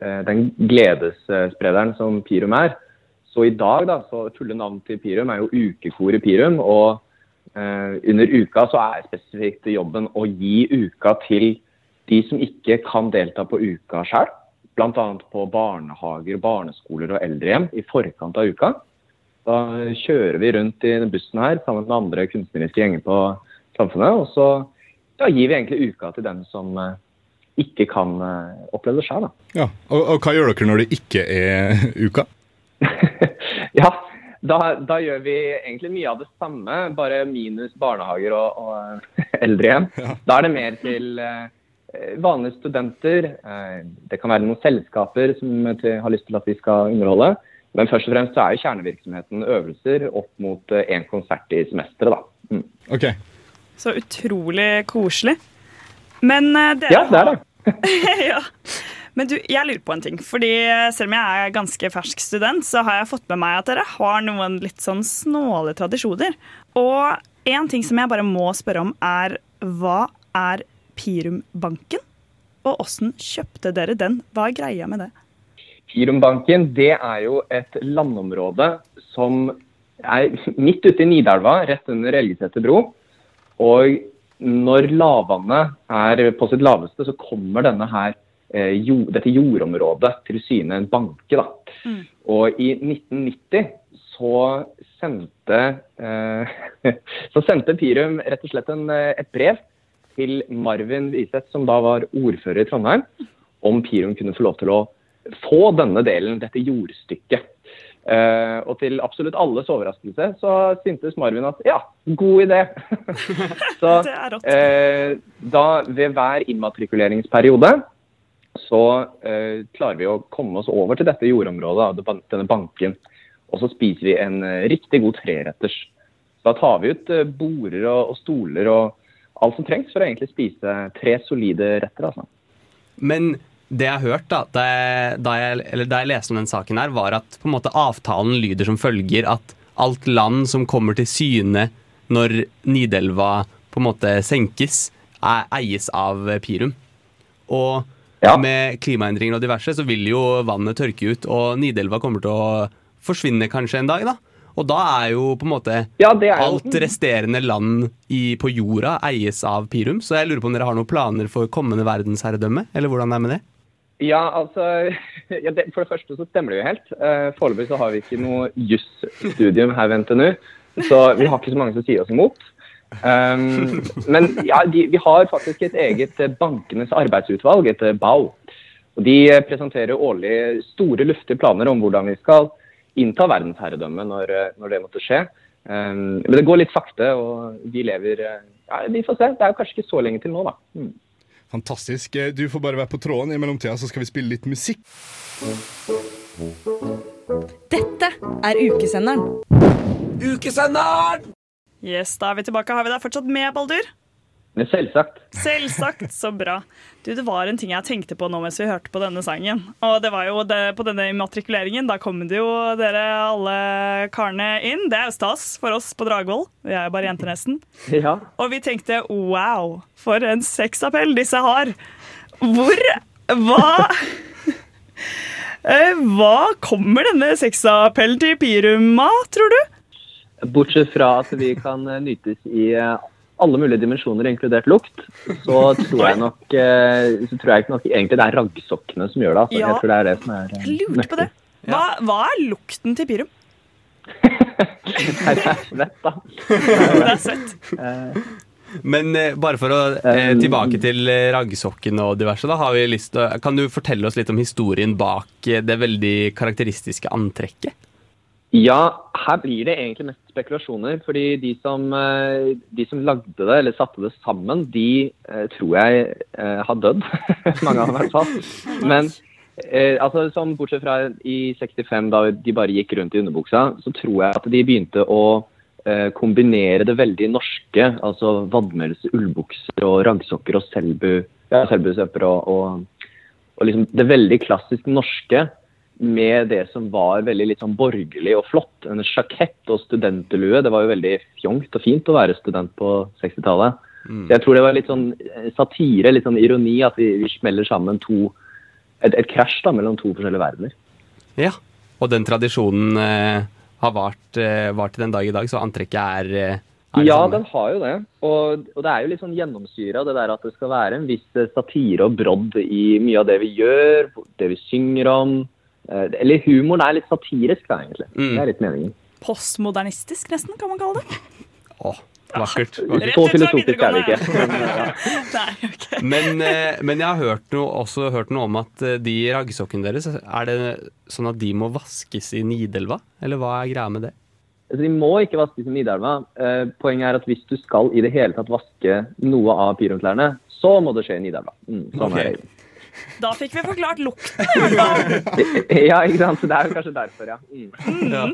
den gledessprederen som Pirum er. Så i dag, da, så fulle navn til Pirum er jo Ukekoret Pirum. Og eh, under uka så er spesifikt jobben å gi uka til de som ikke kan delta på uka sjøl. Bl.a. på barnehager, barneskoler og eldrehjem i forkant av uka. Da kjører vi rundt i bussen her sammen med andre kunstneriske gjenger på Samfunnet. Og så ja, gir vi egentlig uka til dem som eh, ikke kan eh, oppleve det sjøl. Ja, og, og hva gjør dere når det ikke er Uka? Ja, da, da gjør vi egentlig mye av det samme, bare minus barnehager og, og eldrehjem. Da er det mer til eh, vanlige studenter. Eh, det kan være noen selskaper som har lyst til at vi skal underholde. Men først og fremst så er jo kjernevirksomheten øvelser opp mot én konsert i semesteret. da. Mm. Okay. Så utrolig koselig. Men eh, dere Ja, det er det. ja. Men du, jeg lurer på en ting. Fordi Selv om jeg er ganske fersk student, så har jeg fått med meg at dere har noen litt sånn snåle tradisjoner. Og en ting som jeg bare må spørre om, er hva er Pirumbanken? Og åssen kjøpte dere den? Hva er greia med det? Pirumbanken det er jo et landområde som er midt ute i Nidelva, rett under Elgeseter bro. Og når lavvannet er på sitt laveste, så kommer denne her, eh, jord, dette jordområdet til syne en banke. da. Og i 1990 så sendte, eh, så sendte Pirum rett og slett en, eh, et brev til Marvin Wiseth, som da var ordfører i Trondheim, om Pirum kunne få lov til å få denne delen, dette jordstykket. Eh, og til absolutt alles overraskelse så syntes Marvin at ja, god idé. så uh, da ved hver immatrikuleringsperiode så uh, klarer vi å komme oss over til dette jordområdet, denne banken. Og så spiser vi en riktig god treretters. Da tar vi ut borer border og, og stoler og alt som trengs for å egentlig spise tre solide retter. altså. Men det jeg har hørt da, da jeg, da, jeg, eller da jeg leste om den saken her, var at på en måte avtalen lyder som følger at alt land som kommer til syne når Nidelva på en måte senkes, er, eies av Pirum. Og med klimaendringer og diverse så vil jo vannet tørke ut, og Nidelva kommer til å forsvinne kanskje en dag. da. Og da er jo på en måte er alt resterende land i, på jorda eies av Pirum. Så jeg lurer på om dere har noen planer for kommende verdensherredømme? Eller hvordan det er med det? Ja, altså ja, det, For det første så stemmer det jo helt. Uh, Foreløpig så har vi ikke noe jusstudium her ved NTNU, så vi har ikke så mange som sier oss imot. Um, men ja, de, vi har faktisk et eget eh, bankenes arbeidsutvalg, et BAO, BAU. Og De eh, presenterer årlig store, luftige planer om hvordan vi skal innta verdensherredømme når, eh, når det måtte skje. Um, men det går litt sakte, og vi lever eh, ja, Vi får se. Det er jo kanskje ikke så lenge til nå, da. Mm. Fantastisk. Eh, Du får bare være på tråden. I mellomtida så skal vi spille litt musikk. Dette er ukesenderen. Ukesenderen! Yes, da er vi tilbake. Har vi deg fortsatt med, Baldur? Selvsagt. Selvsagt. Så bra. Du, Det var en ting jeg tenkte på nå mens vi hørte på denne sangen. Og det var jo det, På denne immatrikuleringen da kom det jo dere alle karene inn. Det er jo stas for oss på Dragvoll. Vi er jo bare jenter nesten. Ja. Og vi tenkte wow, for en sexappell disse har. Hvor Hva Eh, Hva kommer denne sexappellen til Pirum av, tror du? Bortsett fra at vi kan nytes i eh, alle mulige dimensjoner, inkludert lukt, så tror jeg nok, eh, så tror jeg nok egentlig det er raggsokkene som gjør det. Altså. Ja. Jeg tror det er det som er eh, Jeg lurte på det. Hva, hva er lukten til Pirum? Nei, det er svett, da. Det er svett. Eh, Men eh, bare for å eh, tilbake til eh, raggsokken og diverse, da har vi lyst til Kan du fortelle oss litt om historien bak det veldig karakteristiske antrekket? Ja, her blir det egentlig mest spekulasjoner. Fordi de som, eh, de som lagde det, eller satte det sammen, de eh, tror jeg eh, har dødd. Mange av dem i hvert fall. Men altså, som Bortsett fra i 65, da de bare gikk rundt i underbuksa, så tror jeg at de begynte å kombinere det veldig norske, altså vadmels ullbukser og raggsokker og selbu, ja, selbusøpper og, og, og liksom det veldig klassisk norske med det som var veldig litt sånn borgerlig og flott. En sjakett og studentlue. Det var jo veldig fjongt og fint å være student på 60-tallet. Mm. Jeg tror det var litt sånn eh, satire, litt sånn ironi, at vi, vi smeller sammen to Et, et krasj da, mellom to forskjellige verdener. Ja, og den tradisjonen eh, har vart, eh, vart til den dag i dag, så antrekket er, eh, er Ja, samme. den har jo det. Og, og det er jo litt sånn gjennomsyra det der at det skal være en viss eh, satire og brodd i mye av det vi gjør, det vi synger om. Eh, Eller humoren er litt satirisk, da, egentlig. Mm. Det er litt meningen. Postmodernistisk, nesten, kan man kalle det. Vakkert. Så filosofisk er det ikke. Men, ja. Eh, men jeg har hørt noe, også hørt noe om at eh, de raggsokkene deres, er det sånn at de må vaskes i Nidelva? Eller hva er greia med det? Altså, de må ikke vaskes i Nidelva. Eh, poenget er at hvis du skal i det hele tatt vaske noe av pyronklærne, så må det skje i Nidelva. Mm, sånn er det. Da fikk vi forklart lukten, i hvert fall. Ja, ikke sant. Så det er jo kanskje derfor, ja. Mm. Ja.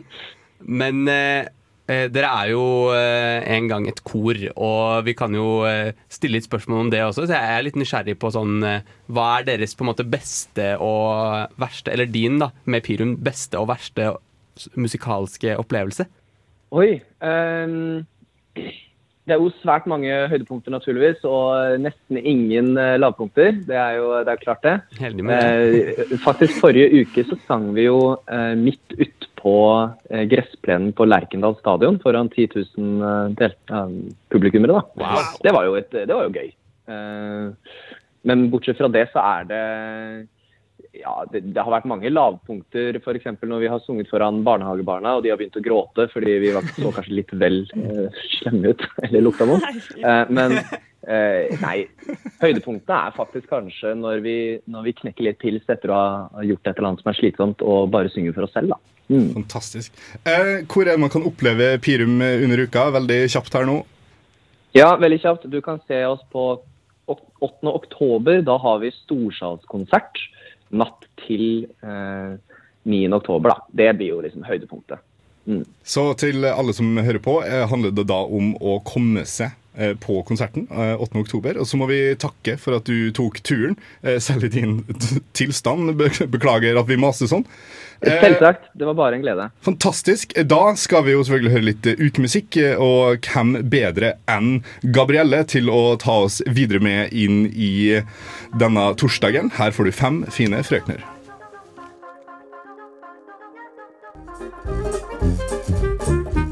Men eh, eh, dere er jo eh, en gang et kor, og vi kan jo eh, stille litt spørsmål om det også. Så jeg er litt nysgjerrig på sånn eh, Hva er deres på en måte beste og verste, eller din da, med Pirum, beste og verste musikalske opplevelse? Oi. ehm, det er jo svært mange høydepunkter, naturligvis, og nesten ingen eh, lavpunkter. Det er jo det er klart, det. Heldig med det. Eh, faktisk forrige uke så sang vi jo eh, midt utpå eh, gressplenen på Lerkendal stadion foran 10 000 eh, del, eh, publikummere. da. Det var et, det var jo gøy. Eh, men bortsett fra det så er det ja, det, det har vært mange lavpunkter, f.eks. når vi har sunget foran barnehagebarna, og de har begynt å gråte fordi vi var, så kanskje litt vel eh, slemme ut, eller lukta vondt. Eh, men eh, nei, høydepunktene er faktisk kanskje når vi, når vi knekker litt pils etter å ha gjort et eller annet som er slitsomt, og bare synger for oss selv, da. Mm. Fantastisk. Eh, hvor er det man kan oppleve Pirum under uka? Veldig kjapt her nå. Ja, veldig kjapt. Du kan se oss på 8. oktober. Da har vi storsalskonsert natt til eh, 9. oktober. Da. Det blir jo liksom høydepunktet. Mm. Så til alle som hører på, eh, handler det da om å komme seg på konserten eh, 8. oktober. Og så må vi takke for at du tok turen, eh, selv i din tilstand. Beklager at vi maser sånn. Eh, Selvsagt. Det var bare en glede. Fantastisk. Da skal vi jo selvfølgelig høre litt eh, ukemusikk, eh, og hvem bedre enn Gabrielle til å ta oss videre med inn i denne torsdagen. Her får du fem fine frøkner.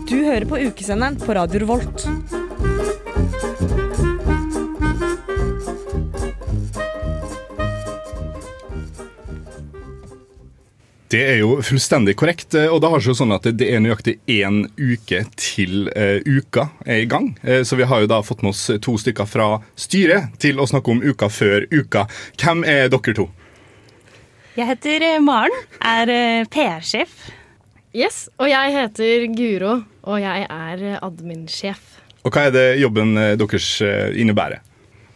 Du hører på ukesenderen på Radio Revolt. Det er jo fullstendig korrekt, eh, og det har seg jo sånn at det er nøyaktig én uke til uh, uka er i gang. Uh, så vi har jo da fått med oss to stykker fra styret til å snakke om uka før uka. Hvem er dere to? Jeg heter Maren, er PR-sjef. Yes, og jeg heter Guro, og jeg er admin-sjef. Og hva er det jobben deres innebærer?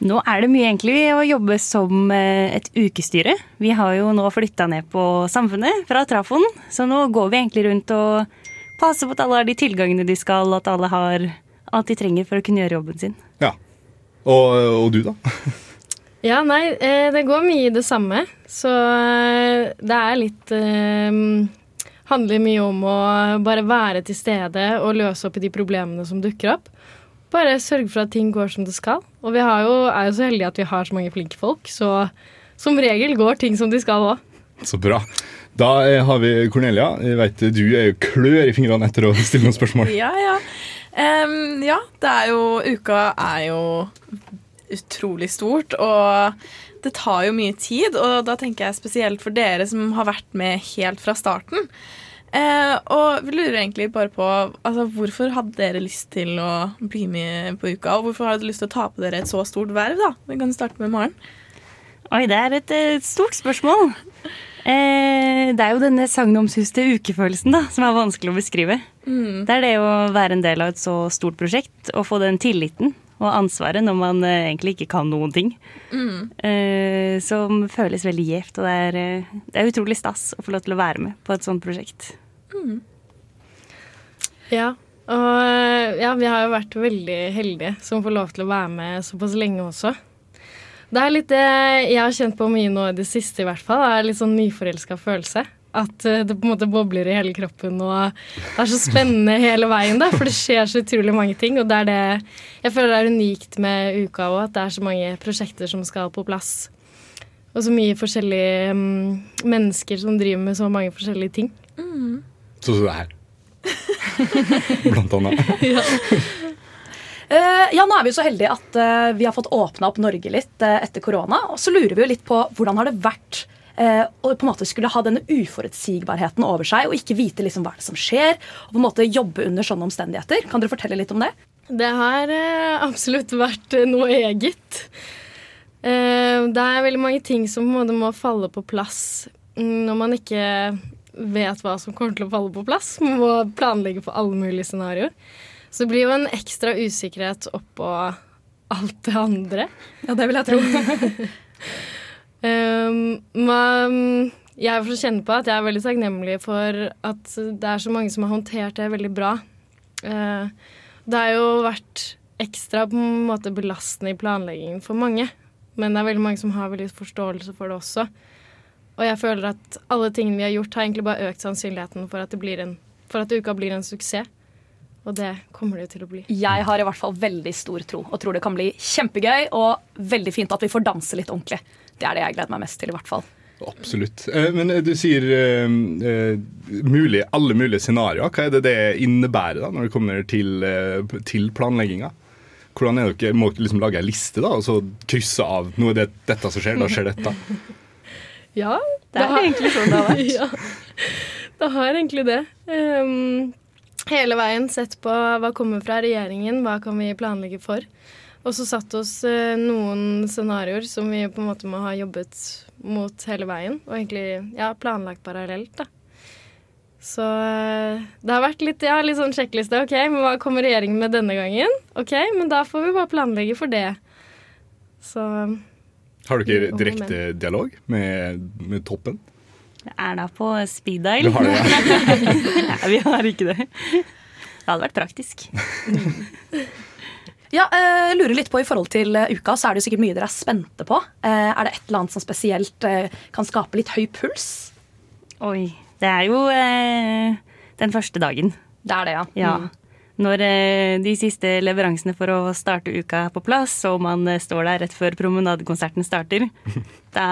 Nå er det mye egentlig å jobbe som eh, et ukestyre. Vi har jo nå flytta ned på Samfunnet fra Trafoen, så nå går vi egentlig rundt og passer på at alle har de tilgangene de skal, at alle har alt de trenger for å kunne gjøre jobben sin. Ja. Og, og du, da? Ja, nei, eh, det går mye i det samme. Så eh, det er litt eh, Handler mye om å bare være til stede og løse opp i de problemene som dukker opp. Bare sørge for at ting går som det skal. Og vi har jo, er jo så heldige at vi har så mange flinke folk, så som regel går ting som de skal òg. Så bra. Da eh, har vi Cornelia. Jeg vet Du er jo klør i fingrene etter å stille noen spørsmål. Ja, ja. Um, ja, det er jo Uka er jo utrolig stort, og det tar jo mye tid. Og da tenker jeg spesielt for dere som har vært med helt fra starten. Eh, og vi lurer egentlig bare på altså, hvorfor hadde dere lyst til å bli med på Uka, og hvorfor hadde dere lyst til å ta på dere et så stort verv? da? Vi kan starte med Maren. Oi, det er et et stort spørsmål. Eh, det er jo denne sagnomsuste ukefølelsen da, som er vanskelig å beskrive. Mm. Det er det å være en del av et så stort prosjekt og få den tilliten og ansvaret når man eh, egentlig ikke kan noen ting. Mm. Eh, som føles veldig gjevt, og det er, eh, det er utrolig stas å få lov til å være med på et sånt prosjekt. Mm. Ja, og eh, ja, vi har jo vært veldig heldige som får lov til å være med såpass lenge også. Det er litt det jeg har kjent på mye nå i det siste, i hvert fall. Det er litt sånn nyforelska følelse. At eh, det på en måte bobler i hele kroppen, og det er så spennende hele veien, da. For det skjer så utrolig mange ting, og det er det jeg føler det er unikt med uka òg, at det er så mange prosjekter som skal på plass. Og så mye forskjellige mm, mennesker som driver med så mange forskjellige ting. Sånn som det her. Blant annet. ja. Uh, ja, nå er vi jo så heldige at uh, vi har fått åpna opp Norge litt uh, etter korona. Og så lurer vi jo litt på hvordan har det vært eh, å på en måte skulle ha denne uforutsigbarheten over seg og ikke vite liksom hva er det som skjer, og på en måte jobbe under sånne omstendigheter. Kan dere fortelle litt om det? Det har absolutt vært noe eget. Eh, det er veldig mange ting som på en måte må falle på plass mm, når man ikke vet hva som kommer til å falle på plass. Må planlegge for alle mulige scenarioer. Så det blir jo en ekstra usikkerhet oppå alt det andre. Ja, det vil jeg tro. um, man, jeg får kjenne på at jeg er veldig takknemlig for at det er så mange som har håndtert det veldig bra. Uh, det har jo vært ekstra på en måte belastende i planleggingen for mange. Men det er veldig mange som har veldig forståelse for det også. Og jeg føler at alle tingene vi har gjort, har egentlig bare økt sannsynligheten for at, det blir en, for at uka blir en suksess. Og det kommer det jo til å bli. Jeg har i hvert fall veldig stor tro og tror det kan bli kjempegøy og veldig fint at vi får danse litt ordentlig. Det er det jeg gleder meg mest til, i hvert fall. Absolutt. Eh, Men du sier eh, eh, mulig, alle mulige scenarioer. Hva er det det innebærer da, når det kommer til, uh, til planlegginga? Hvordan er dere, Må dere liksom lage ei liste da, og så krysse av nå er det dette som skjer, da skjer dette? Ja, Det er egentlig sånn det har vært. ja, det har egentlig det. Um, hele veien sett på hva kommer fra regjeringen, hva kan vi planlegge for. Og så satt oss uh, noen scenarioer som vi på en måte må ha jobbet mot hele veien. Og egentlig ja, planlagt parallelt, da. Så eh, det har vært litt, ja, litt sånn sjekkliste. OK, men hva kommer regjeringen med denne gangen? OK, men da får vi bare planlegge for det. Så Har dere ikke direkte dialog med, med toppen? Erna på speed dial. Du har det, Nei, vi har ikke det. Det hadde vært praktisk. Ja, eh, jeg lurer litt på I forhold til eh, uka, så er det sikkert mye dere er spente på. Eh, Er det et eller annet som spesielt kan skape litt høy puls? Oi. Det er jo den første dagen. Det er det, ja. Ja. Mm. Når eh, de siste leveransene for å starte uka er på plass, og man eh, står der rett før promenadekonserten starter, da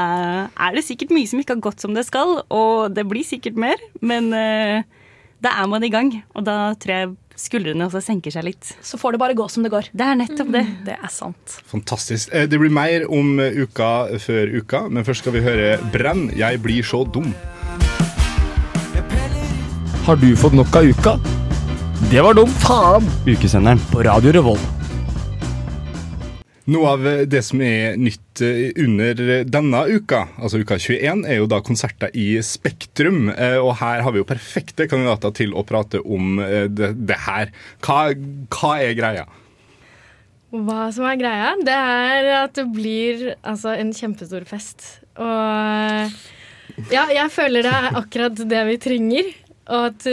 er det sikkert mye som ikke har gått som det skal, og det blir sikkert mer, men eh, da er man i gang, og da tror jeg skuldrene også senker seg litt. Så får det bare gå som det går. Det er nettopp det. Det er sant. Fantastisk. Det blir mer om uka før uka, men først skal vi høre Brenn, jeg blir så dum. Har du fått nok av uka? Det var dumt. Faen! Ukesenderen på Radio Revolt. Noe av det som er nytt eh, under denne uka, altså uka 21, er jo da konserter i Spektrum. Eh, Og her har vi jo perfekte kandidater til å prate om eh, det, det her. Hva, hva er greia? Hva som er greia, det er at det blir altså, en kjempestor fest. Og ja, jeg føler det er akkurat det vi trenger. Og at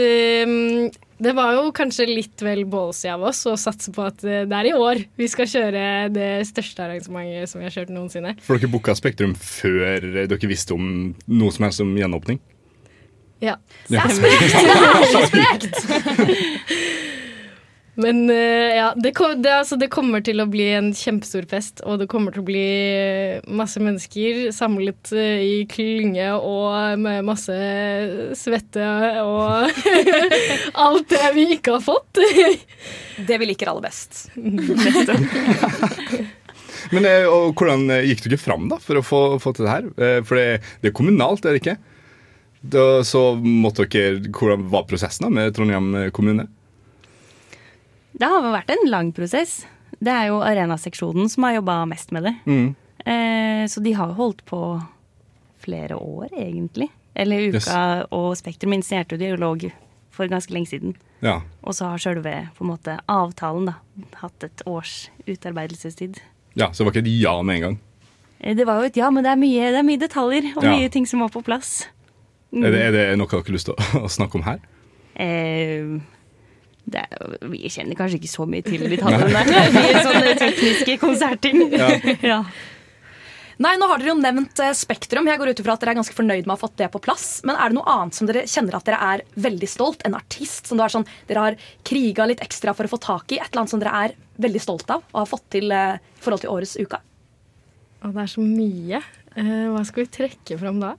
um, det var jo kanskje litt vel ballsy av oss å satse på at uh, det er i år vi skal kjøre det største arrangementet som vi har kjørt noensinne. For dere booka Spektrum før dere visste om noe som helst om gjenåpning? Ja. Ja. Det er så sprekt! Men eh, ja, det, det, altså, det kommer til å bli en kjempestor fest, og det kommer til å bli eh, masse mennesker samlet eh, i klynge og med masse svette og alt det vi ikke har fått. Det vi liker aller best. Men og Hvordan gikk dere fram da for å få, få til det her? For det, det er kommunalt, er det ikke? Da, så måtte dere, Hvordan var prosessen da med Trondheim kommune? Det har vært en lang prosess. Det er jo arenaseksjonen som har jobba mest med det. Mm. Eh, så de har jo holdt på flere år, egentlig. Eller Uka Yes. og Spektrum initierte jo dialog for ganske lenge siden. Ja. Og så har sjølve avtalen da, hatt et års utarbeidelsestid. ja, Så det var ikke et ja med en gang. Eh, Det var jo et ja, men det er mye, det er mye detaljer og Ja. mye ting som må på plass. Mm. Er, det, er det noe dere har lyst til å, å snakke om her? Eh, det vi kjenner kanskje ikke så mye til detaljene der. Det er mye sånne tekniske konsertting. Ja. ja. Nei, nå har dere jo nevnt eh, Spektrum. Jeg går ut ifra at dere er ganske fornøyd med å ha fått det på plass. Men er det noe annet som dere kjenner at dere er veldig stolt? En artist som er sånn, dere har kriga litt ekstra for å få tak i? Et eller annet som dere er veldig stolt av og har fått til eh, i forhold til årets uka? Og det er så mye. Eh, hva skal vi trekke fram da?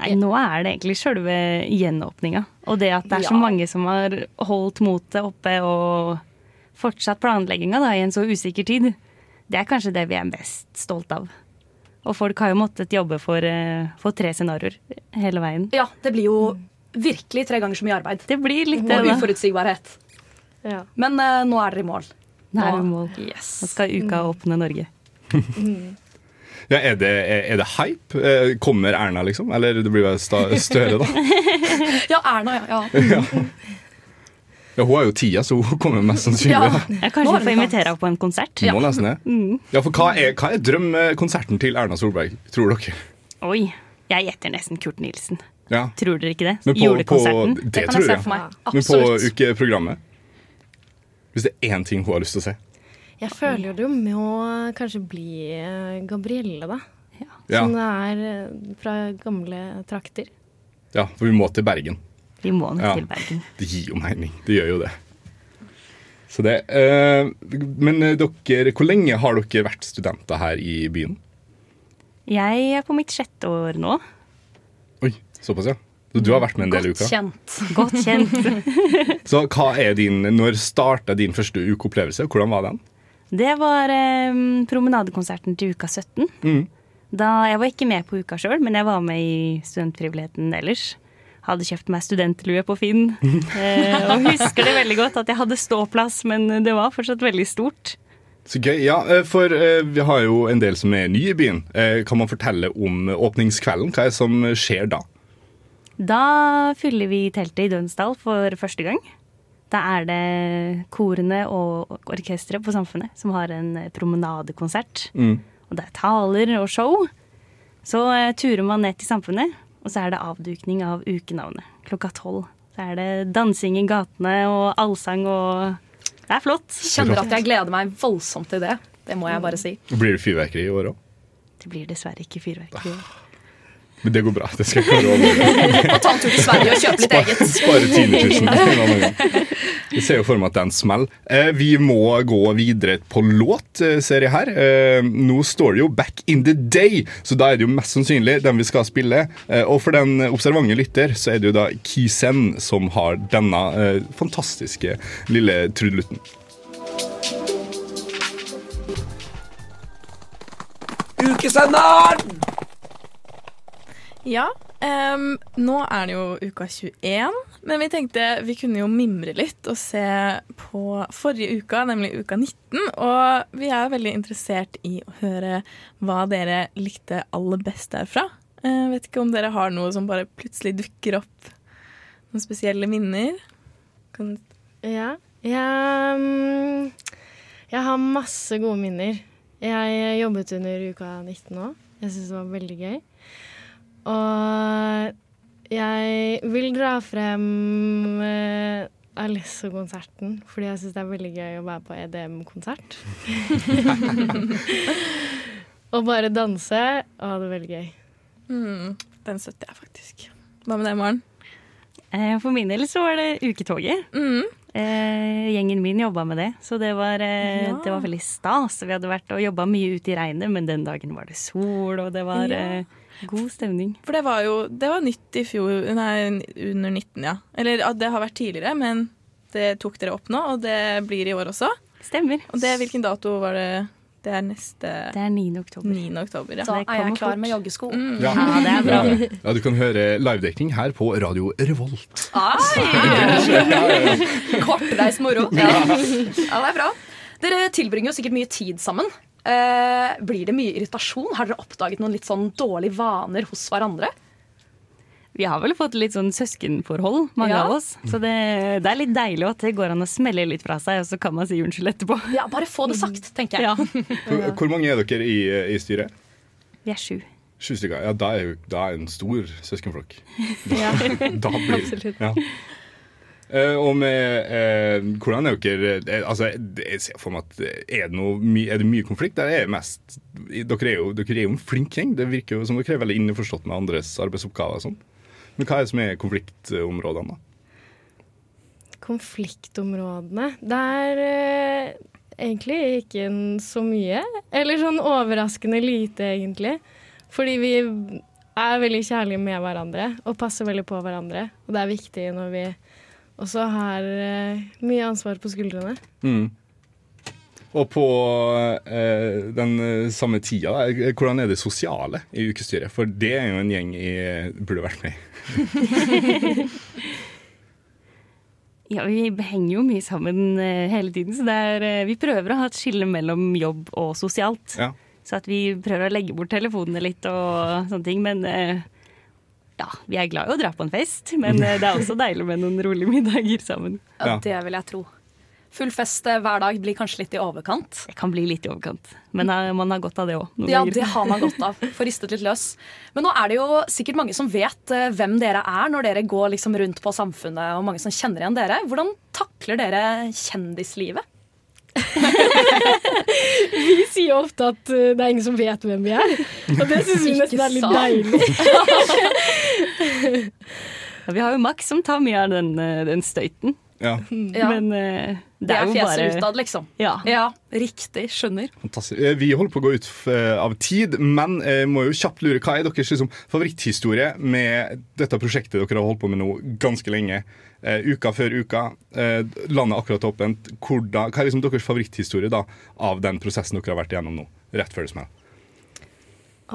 Nei, nå er det egentlig sjølve gjenåpninga. Og det at det er så Ja. mange som har holdt motet oppe og fortsatt planlegginga da, i en så usikker tid. Det er kanskje det vi er mest stolt av. Og folk har jo måttet jobbe for, eh, for tre scenarioer hele veien. Ja, det blir jo virkelig tre ganger så mye arbeid. Det blir litt Og det, da. uforutsigbarhet. Men uh, nå er dere i mål. Nå er vi i mål. Yes. Nå skal uka åpne Norge. Ja, er, det, er, er det hype? Eh, Kommer Erna, liksom? Eller det blir vel sta, Støre, da? ja, Erna, ja. ja. Ja, Hun har jo tida, så hun kommer mest sannsynlig. Ja. ja kanskje vi får invitere henne på en konsert. Må nesten det. Ja, for hva er, hva er drømmekonserten til Erna Solberg, tror dere? Oi, jeg gjetter nesten Kurt Nilsen. Ja. Tror dere ikke det? Men på, på, det, det, tror jeg. Men på ukeprogrammet? Hvis det er én ting hun har lyst til å se. Jeg føler jo det må kanskje bli eh, Gabrielle, da. Ja. Som det er eh, fra gamle trakter. Ja, for vi må til Bergen. Vi må nok Ja. til Bergen. Det gir jo mening. Det gjør jo det. Så det eh, Men eh, dere, hvor lenge har dere vært studenter her i byen? Jeg er på mitt sjette år nå. Oi, såpass, ja. Så du har vært med en del Godt uker? kjent. Godt kjent. Så hva er din, Når starta din første ukeopplevelse? Hvordan var den? Det var eh, promenadekonserten til uka 17. Mm. Da, jeg var ikke med på uka sjøl, men jeg var med i studentfrivilligheten ellers. Hadde kjøpt meg studentlue på Finn. Eh, og husker det veldig godt at jeg hadde ståplass, men det var fortsatt veldig stort. Så gøy. Ja, eh, for eh, vi har jo en del som er nye i byen. Eh, Kan man fortelle om åpningskvelden? Hva er det som skjer da? Da fyller vi teltet i Dønsdal for første gang. Da er det korene og orkesteret på Samfunnet som har en promenadekonsert. Mm. Og det er taler og show. Så eh, turer man ned til Samfunnet, og så er det avdukning av ukenavnet klokka tolv. Så er det dansing i gatene og allsang og Det er flott. Kjenner at jeg gleder meg voldsomt til det. Det må jeg bare si. Blir det fyrverkeri i år òg? Det blir dessverre ikke fyrverkeri. Men det går bra. Det skal jeg klare å. Ta en tur til Sverige og kjøpe litt eget. Spare 10 000 en annen gang. Jeg ser jo for meg at den smeller. Eh, vi må gå videre på låt, eh, ser jeg her. Eh, nå står det jo 'Back in the Day', så da er det jo mest sannsynlig den vi skal spille. Eh, og for den observante lytter, så er det jo da Kisen som har denne eh, fantastiske lille trudelutten. Ukesenderen! Ja, um, nå er det jo uka 21, men vi tenkte vi kunne jo mimre litt og se på forrige uka, nemlig uka 19. Og vi er veldig interessert i å høre hva dere likte aller best derfra. Jeg vet ikke om dere har noe som bare plutselig dukker opp. Noen spesielle minner. Kan Ja. Jeg, jeg har masse gode minner. Jeg jobbet under uka 19 òg. Jeg syns det var veldig gøy. Og jeg vil dra frem uh, Alesso-konserten, fordi jeg syns det er veldig gøy å være på EDM-konsert. Og bare danse og ha det veldig gøy. Mm, den støtter jeg faktisk. Hva med deg, Maren? Eh, For min del så var det uketoget. Eh, gjengen min jobba med det, så det var, eh, Ja. det var veldig stas. Vi hadde vært og jobba mye ute i regnet, men den dagen var det sol, og det var Ja. eh, god stemning. For det var jo det var nytt i fjor, nei, under 19, ja. Eller ja, det har vært tidligere, men det tok dere opp nå, og det blir i år også. Stemmer. Og det, hvilken dato var det? Det er neste Det er 9. oktober. 9. oktober ja. Da er jeg klar med joggesko. Mm. Ja. Ja, det er bra. Ja, ja, du kan høre livedekning her på Radio Revolt. Kortreist moro. Ja. ja, det er bra. Dere tilbringer jo sikkert mye tid sammen. Eh, blir det mye irritasjon? Har dere oppdaget noen litt sånn dårlige vaner hos hverandre? Vi har vel fått litt sånn søskenforhold, mange Ja. av oss. Så det, det er litt deilig at det går an å smelle litt fra seg, og så kan man si unnskyld etterpå. Ja, bare få det sagt, tenker jeg. Hvor, hvor mange er dere i, i styret? Vi er sju. Sju stykker. Ja, da er jo da er en stor søskenflokk. Ja, da blir, absolutt. Ja. Uh, og med uh, Hvordan er dere uh, Altså, jeg ser for meg at er det, noe, my- er det mye konflikt? Der er mest Dere er jo, dere er jo en flink gjeng. Det virker jo som dere er veldig innforstått med andres arbeidsoppgaver og sånn. Men hva er det som er konfliktområdene, da? Konfliktområdene Det er eh, egentlig ikke så mye. Eller sånn overraskende lite, egentlig. Fordi vi er veldig kjærlige med hverandre og passer veldig på hverandre. Og det er viktig når vi også har eh, mye ansvar på skuldrene. Mm. Og på eh, den samme tida, eh, hvordan er det sosiale i ukestyret? For det er jo en gjeng jeg burde vært med i. Ja, vi henger jo mye sammen eh, hele tiden, så det er, eh, vi prøver å ha et skille mellom jobb og sosialt. Ja. Så at vi prøver å legge bort telefonene litt og sånne ting. Men eh, ja, vi er glad i å dra på en fest. Men det er også deilig med noen rolige middager sammen. Ja, Det vil jeg tro. Full fest hver dag blir kanskje litt i overkant. Det kan bli litt i overkant. Men man har godt av det òg. Ja, det har man godt av. Får ristet litt løs. Men nå er det jo sikkert mange som vet eh, hvem dere er når dere går liksom rundt på Samfunnet, og mange som kjenner igjen dere. Hvordan takler dere kjendislivet? Vi sier ofte at eh, det er ingen som vet hvem vi er. Og det syns vi nesten er litt sant? deilig. Ja, vi har jo Max som tar mye av den, eh, den støyten. Ja. Ja. Men uh, det, Det er er jo fjeset bare utad, liksom. Ja. riktig. Skjønner. Fantastisk. Eh, Vi holder på å gå ut av tid, men jeg må jo kjapt lure hva er deres liksom, favoritthistorie med dette prosjektet dere har holdt på med nå ganske lenge? Uh, uka før uka, Uh, landet akkurat åpent. Hvordan, hva er liksom deres favoritthistorie da, av den prosessen dere har vært igjennom nå? Rett før det smeller.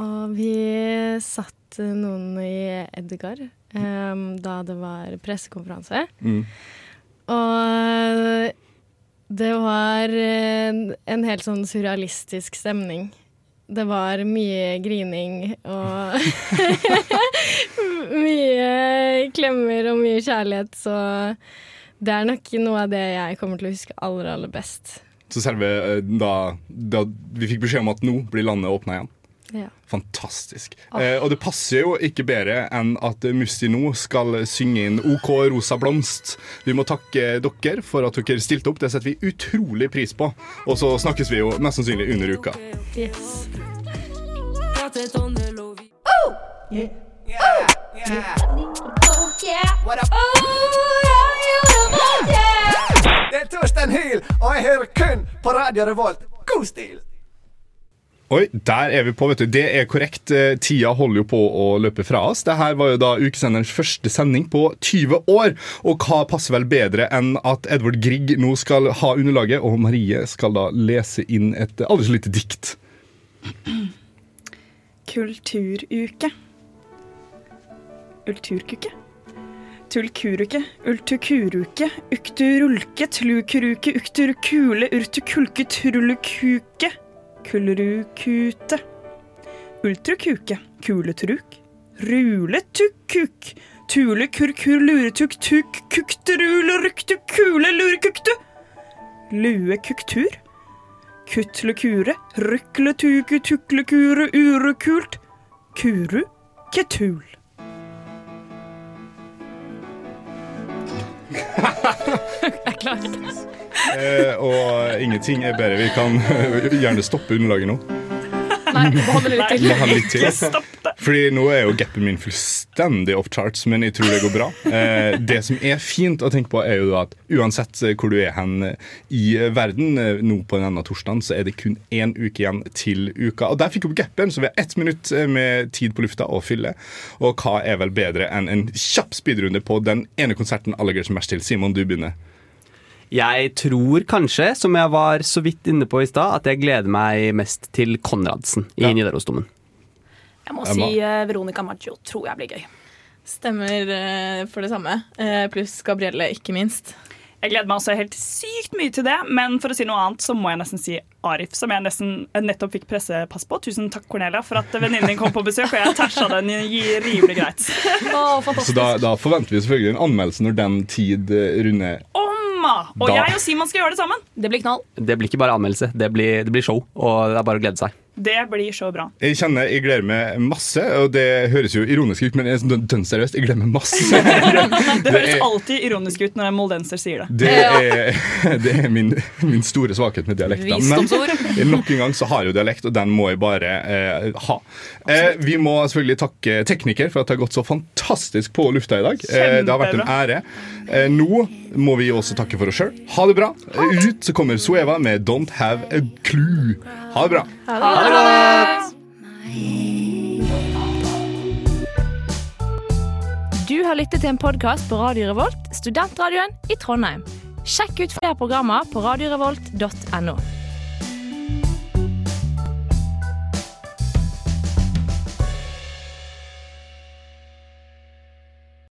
Og vi satt eh, noen i Edgar um, da det var pressekonferanse. Mm. Og det var en, en helt sånn surrealistisk stemning. Det var mye grining og mye klemmer og mye kjærlighet, så det er nok noe av det jeg kommer til å huske aller, aller best. Så selve eh, da, da vi fikk beskjed om at nå blir landet åpna igjen. Ja. Fantastisk. Eh, og det passer jo ikke bedre enn at Musti nå skal synge inn OK rosa blomst. Vi må takke dere for at dere stilte opp. Det setter vi utrolig pris på. Og så snakkes vi jo mest sannsynlig under uka. Yes. Det er Torstein Hyl, og jeg hører kun på Radio Revolt. God stil! Oi, der er vi på, vet du. Det er korrekt. Eh, Tida holder jo på å løpe fra oss. Det her var jo da ukesenderens første sending på 20 år. Og hva passer vel bedre enn at Edvard Grieg nå skal ha underlaget, og Marie skal da lese inn et aldri så lite dikt. Kulturuke. Ulturkuke. Tulkuruke, ultukuruke, ukturulke, tlukuruke, ukturkule, urtukulke, trullekuke, kullerukute. Ultrukuke, kuletruk, ruletukkuk, tulekurkur, luretuk, tuk, kukterule, ruktu, kule, lurekuktu. Luekuktur. Kutlekure, rykletuke, tuklekure, urekult, kuru, ketul. Jeg klarer ikke. Eh, og ingenting er bedre. Vi kan gjerne stoppe underlaget nå. Nei, det litt til. Ha litt til. Fordi nå er jo gapen min fullstendig off charts, men jeg tror det går bra. Eh, det som er fint å tenke på, er jo at uansett eh, hvor du er hen eh, i verden eh, nå på denne torsdagen, så er det kun én uke igjen til uka. Og der fikk vi opp gapen, så vi har ett minutt eh, med tid på lufta å fylle. Og hva er vel bedre enn en kjapp speedrunde på den ene konserten alle gleder seg mest til? Simon, du begynner. Jeg tror kanskje, som jeg var så vidt inne på i stad, at jeg gleder meg mest til Konradsen i Nidarosdomen. Jeg må si uh, Veronica Maggio tror jeg blir gøy. Stemmer uh, for det samme. Uh, pluss Gabrielle, ikke minst. Jeg gleder meg også helt sykt mye til det, men for å si noe annet så må jeg nesten si Arif, som jeg nesten nettopp fikk pressepass på. Tusen takk, Cornelia, for at venninnen din kom på besøk, og jeg tæsja den rimelig greit. Så da, da forventer vi selvfølgelig en anmeldelse når den tid runder. runder. Omma! Og Da- jeg og Simon skal gjøre det sammen. Det blir knall. Det blir ikke bare anmeldelse, det blir, det blir show. Og det er bare å glede seg. Det blir så bra. Jeg kjenner jeg gleder meg masse, og det høres jo ironisk ut, men jeg er sånn dønn seriøst, jeg gleder meg masse. Det høres er- alltid ironisk ut når en moldenser sier det. Det er, det er min, min store svakhet med dialekten. Men nok en gang så har jeg jo dialekt, og den må jeg bare eh, ha. Eh, vi må selvfølgelig takke tekniker for at det har gått så fantastisk på lufta i dag. Eh, det har vært en ære. Eh, nå må vi også takke for oss sjøl. Ha det bra. Ut så kommer Sueva med 'Don't Have a Clue'. Ha det bra. Du har lyttet til en podkast på Radio Revolt, studentradioen i Trondheim. Sjekk ut flere programmer på radiorevolt.no.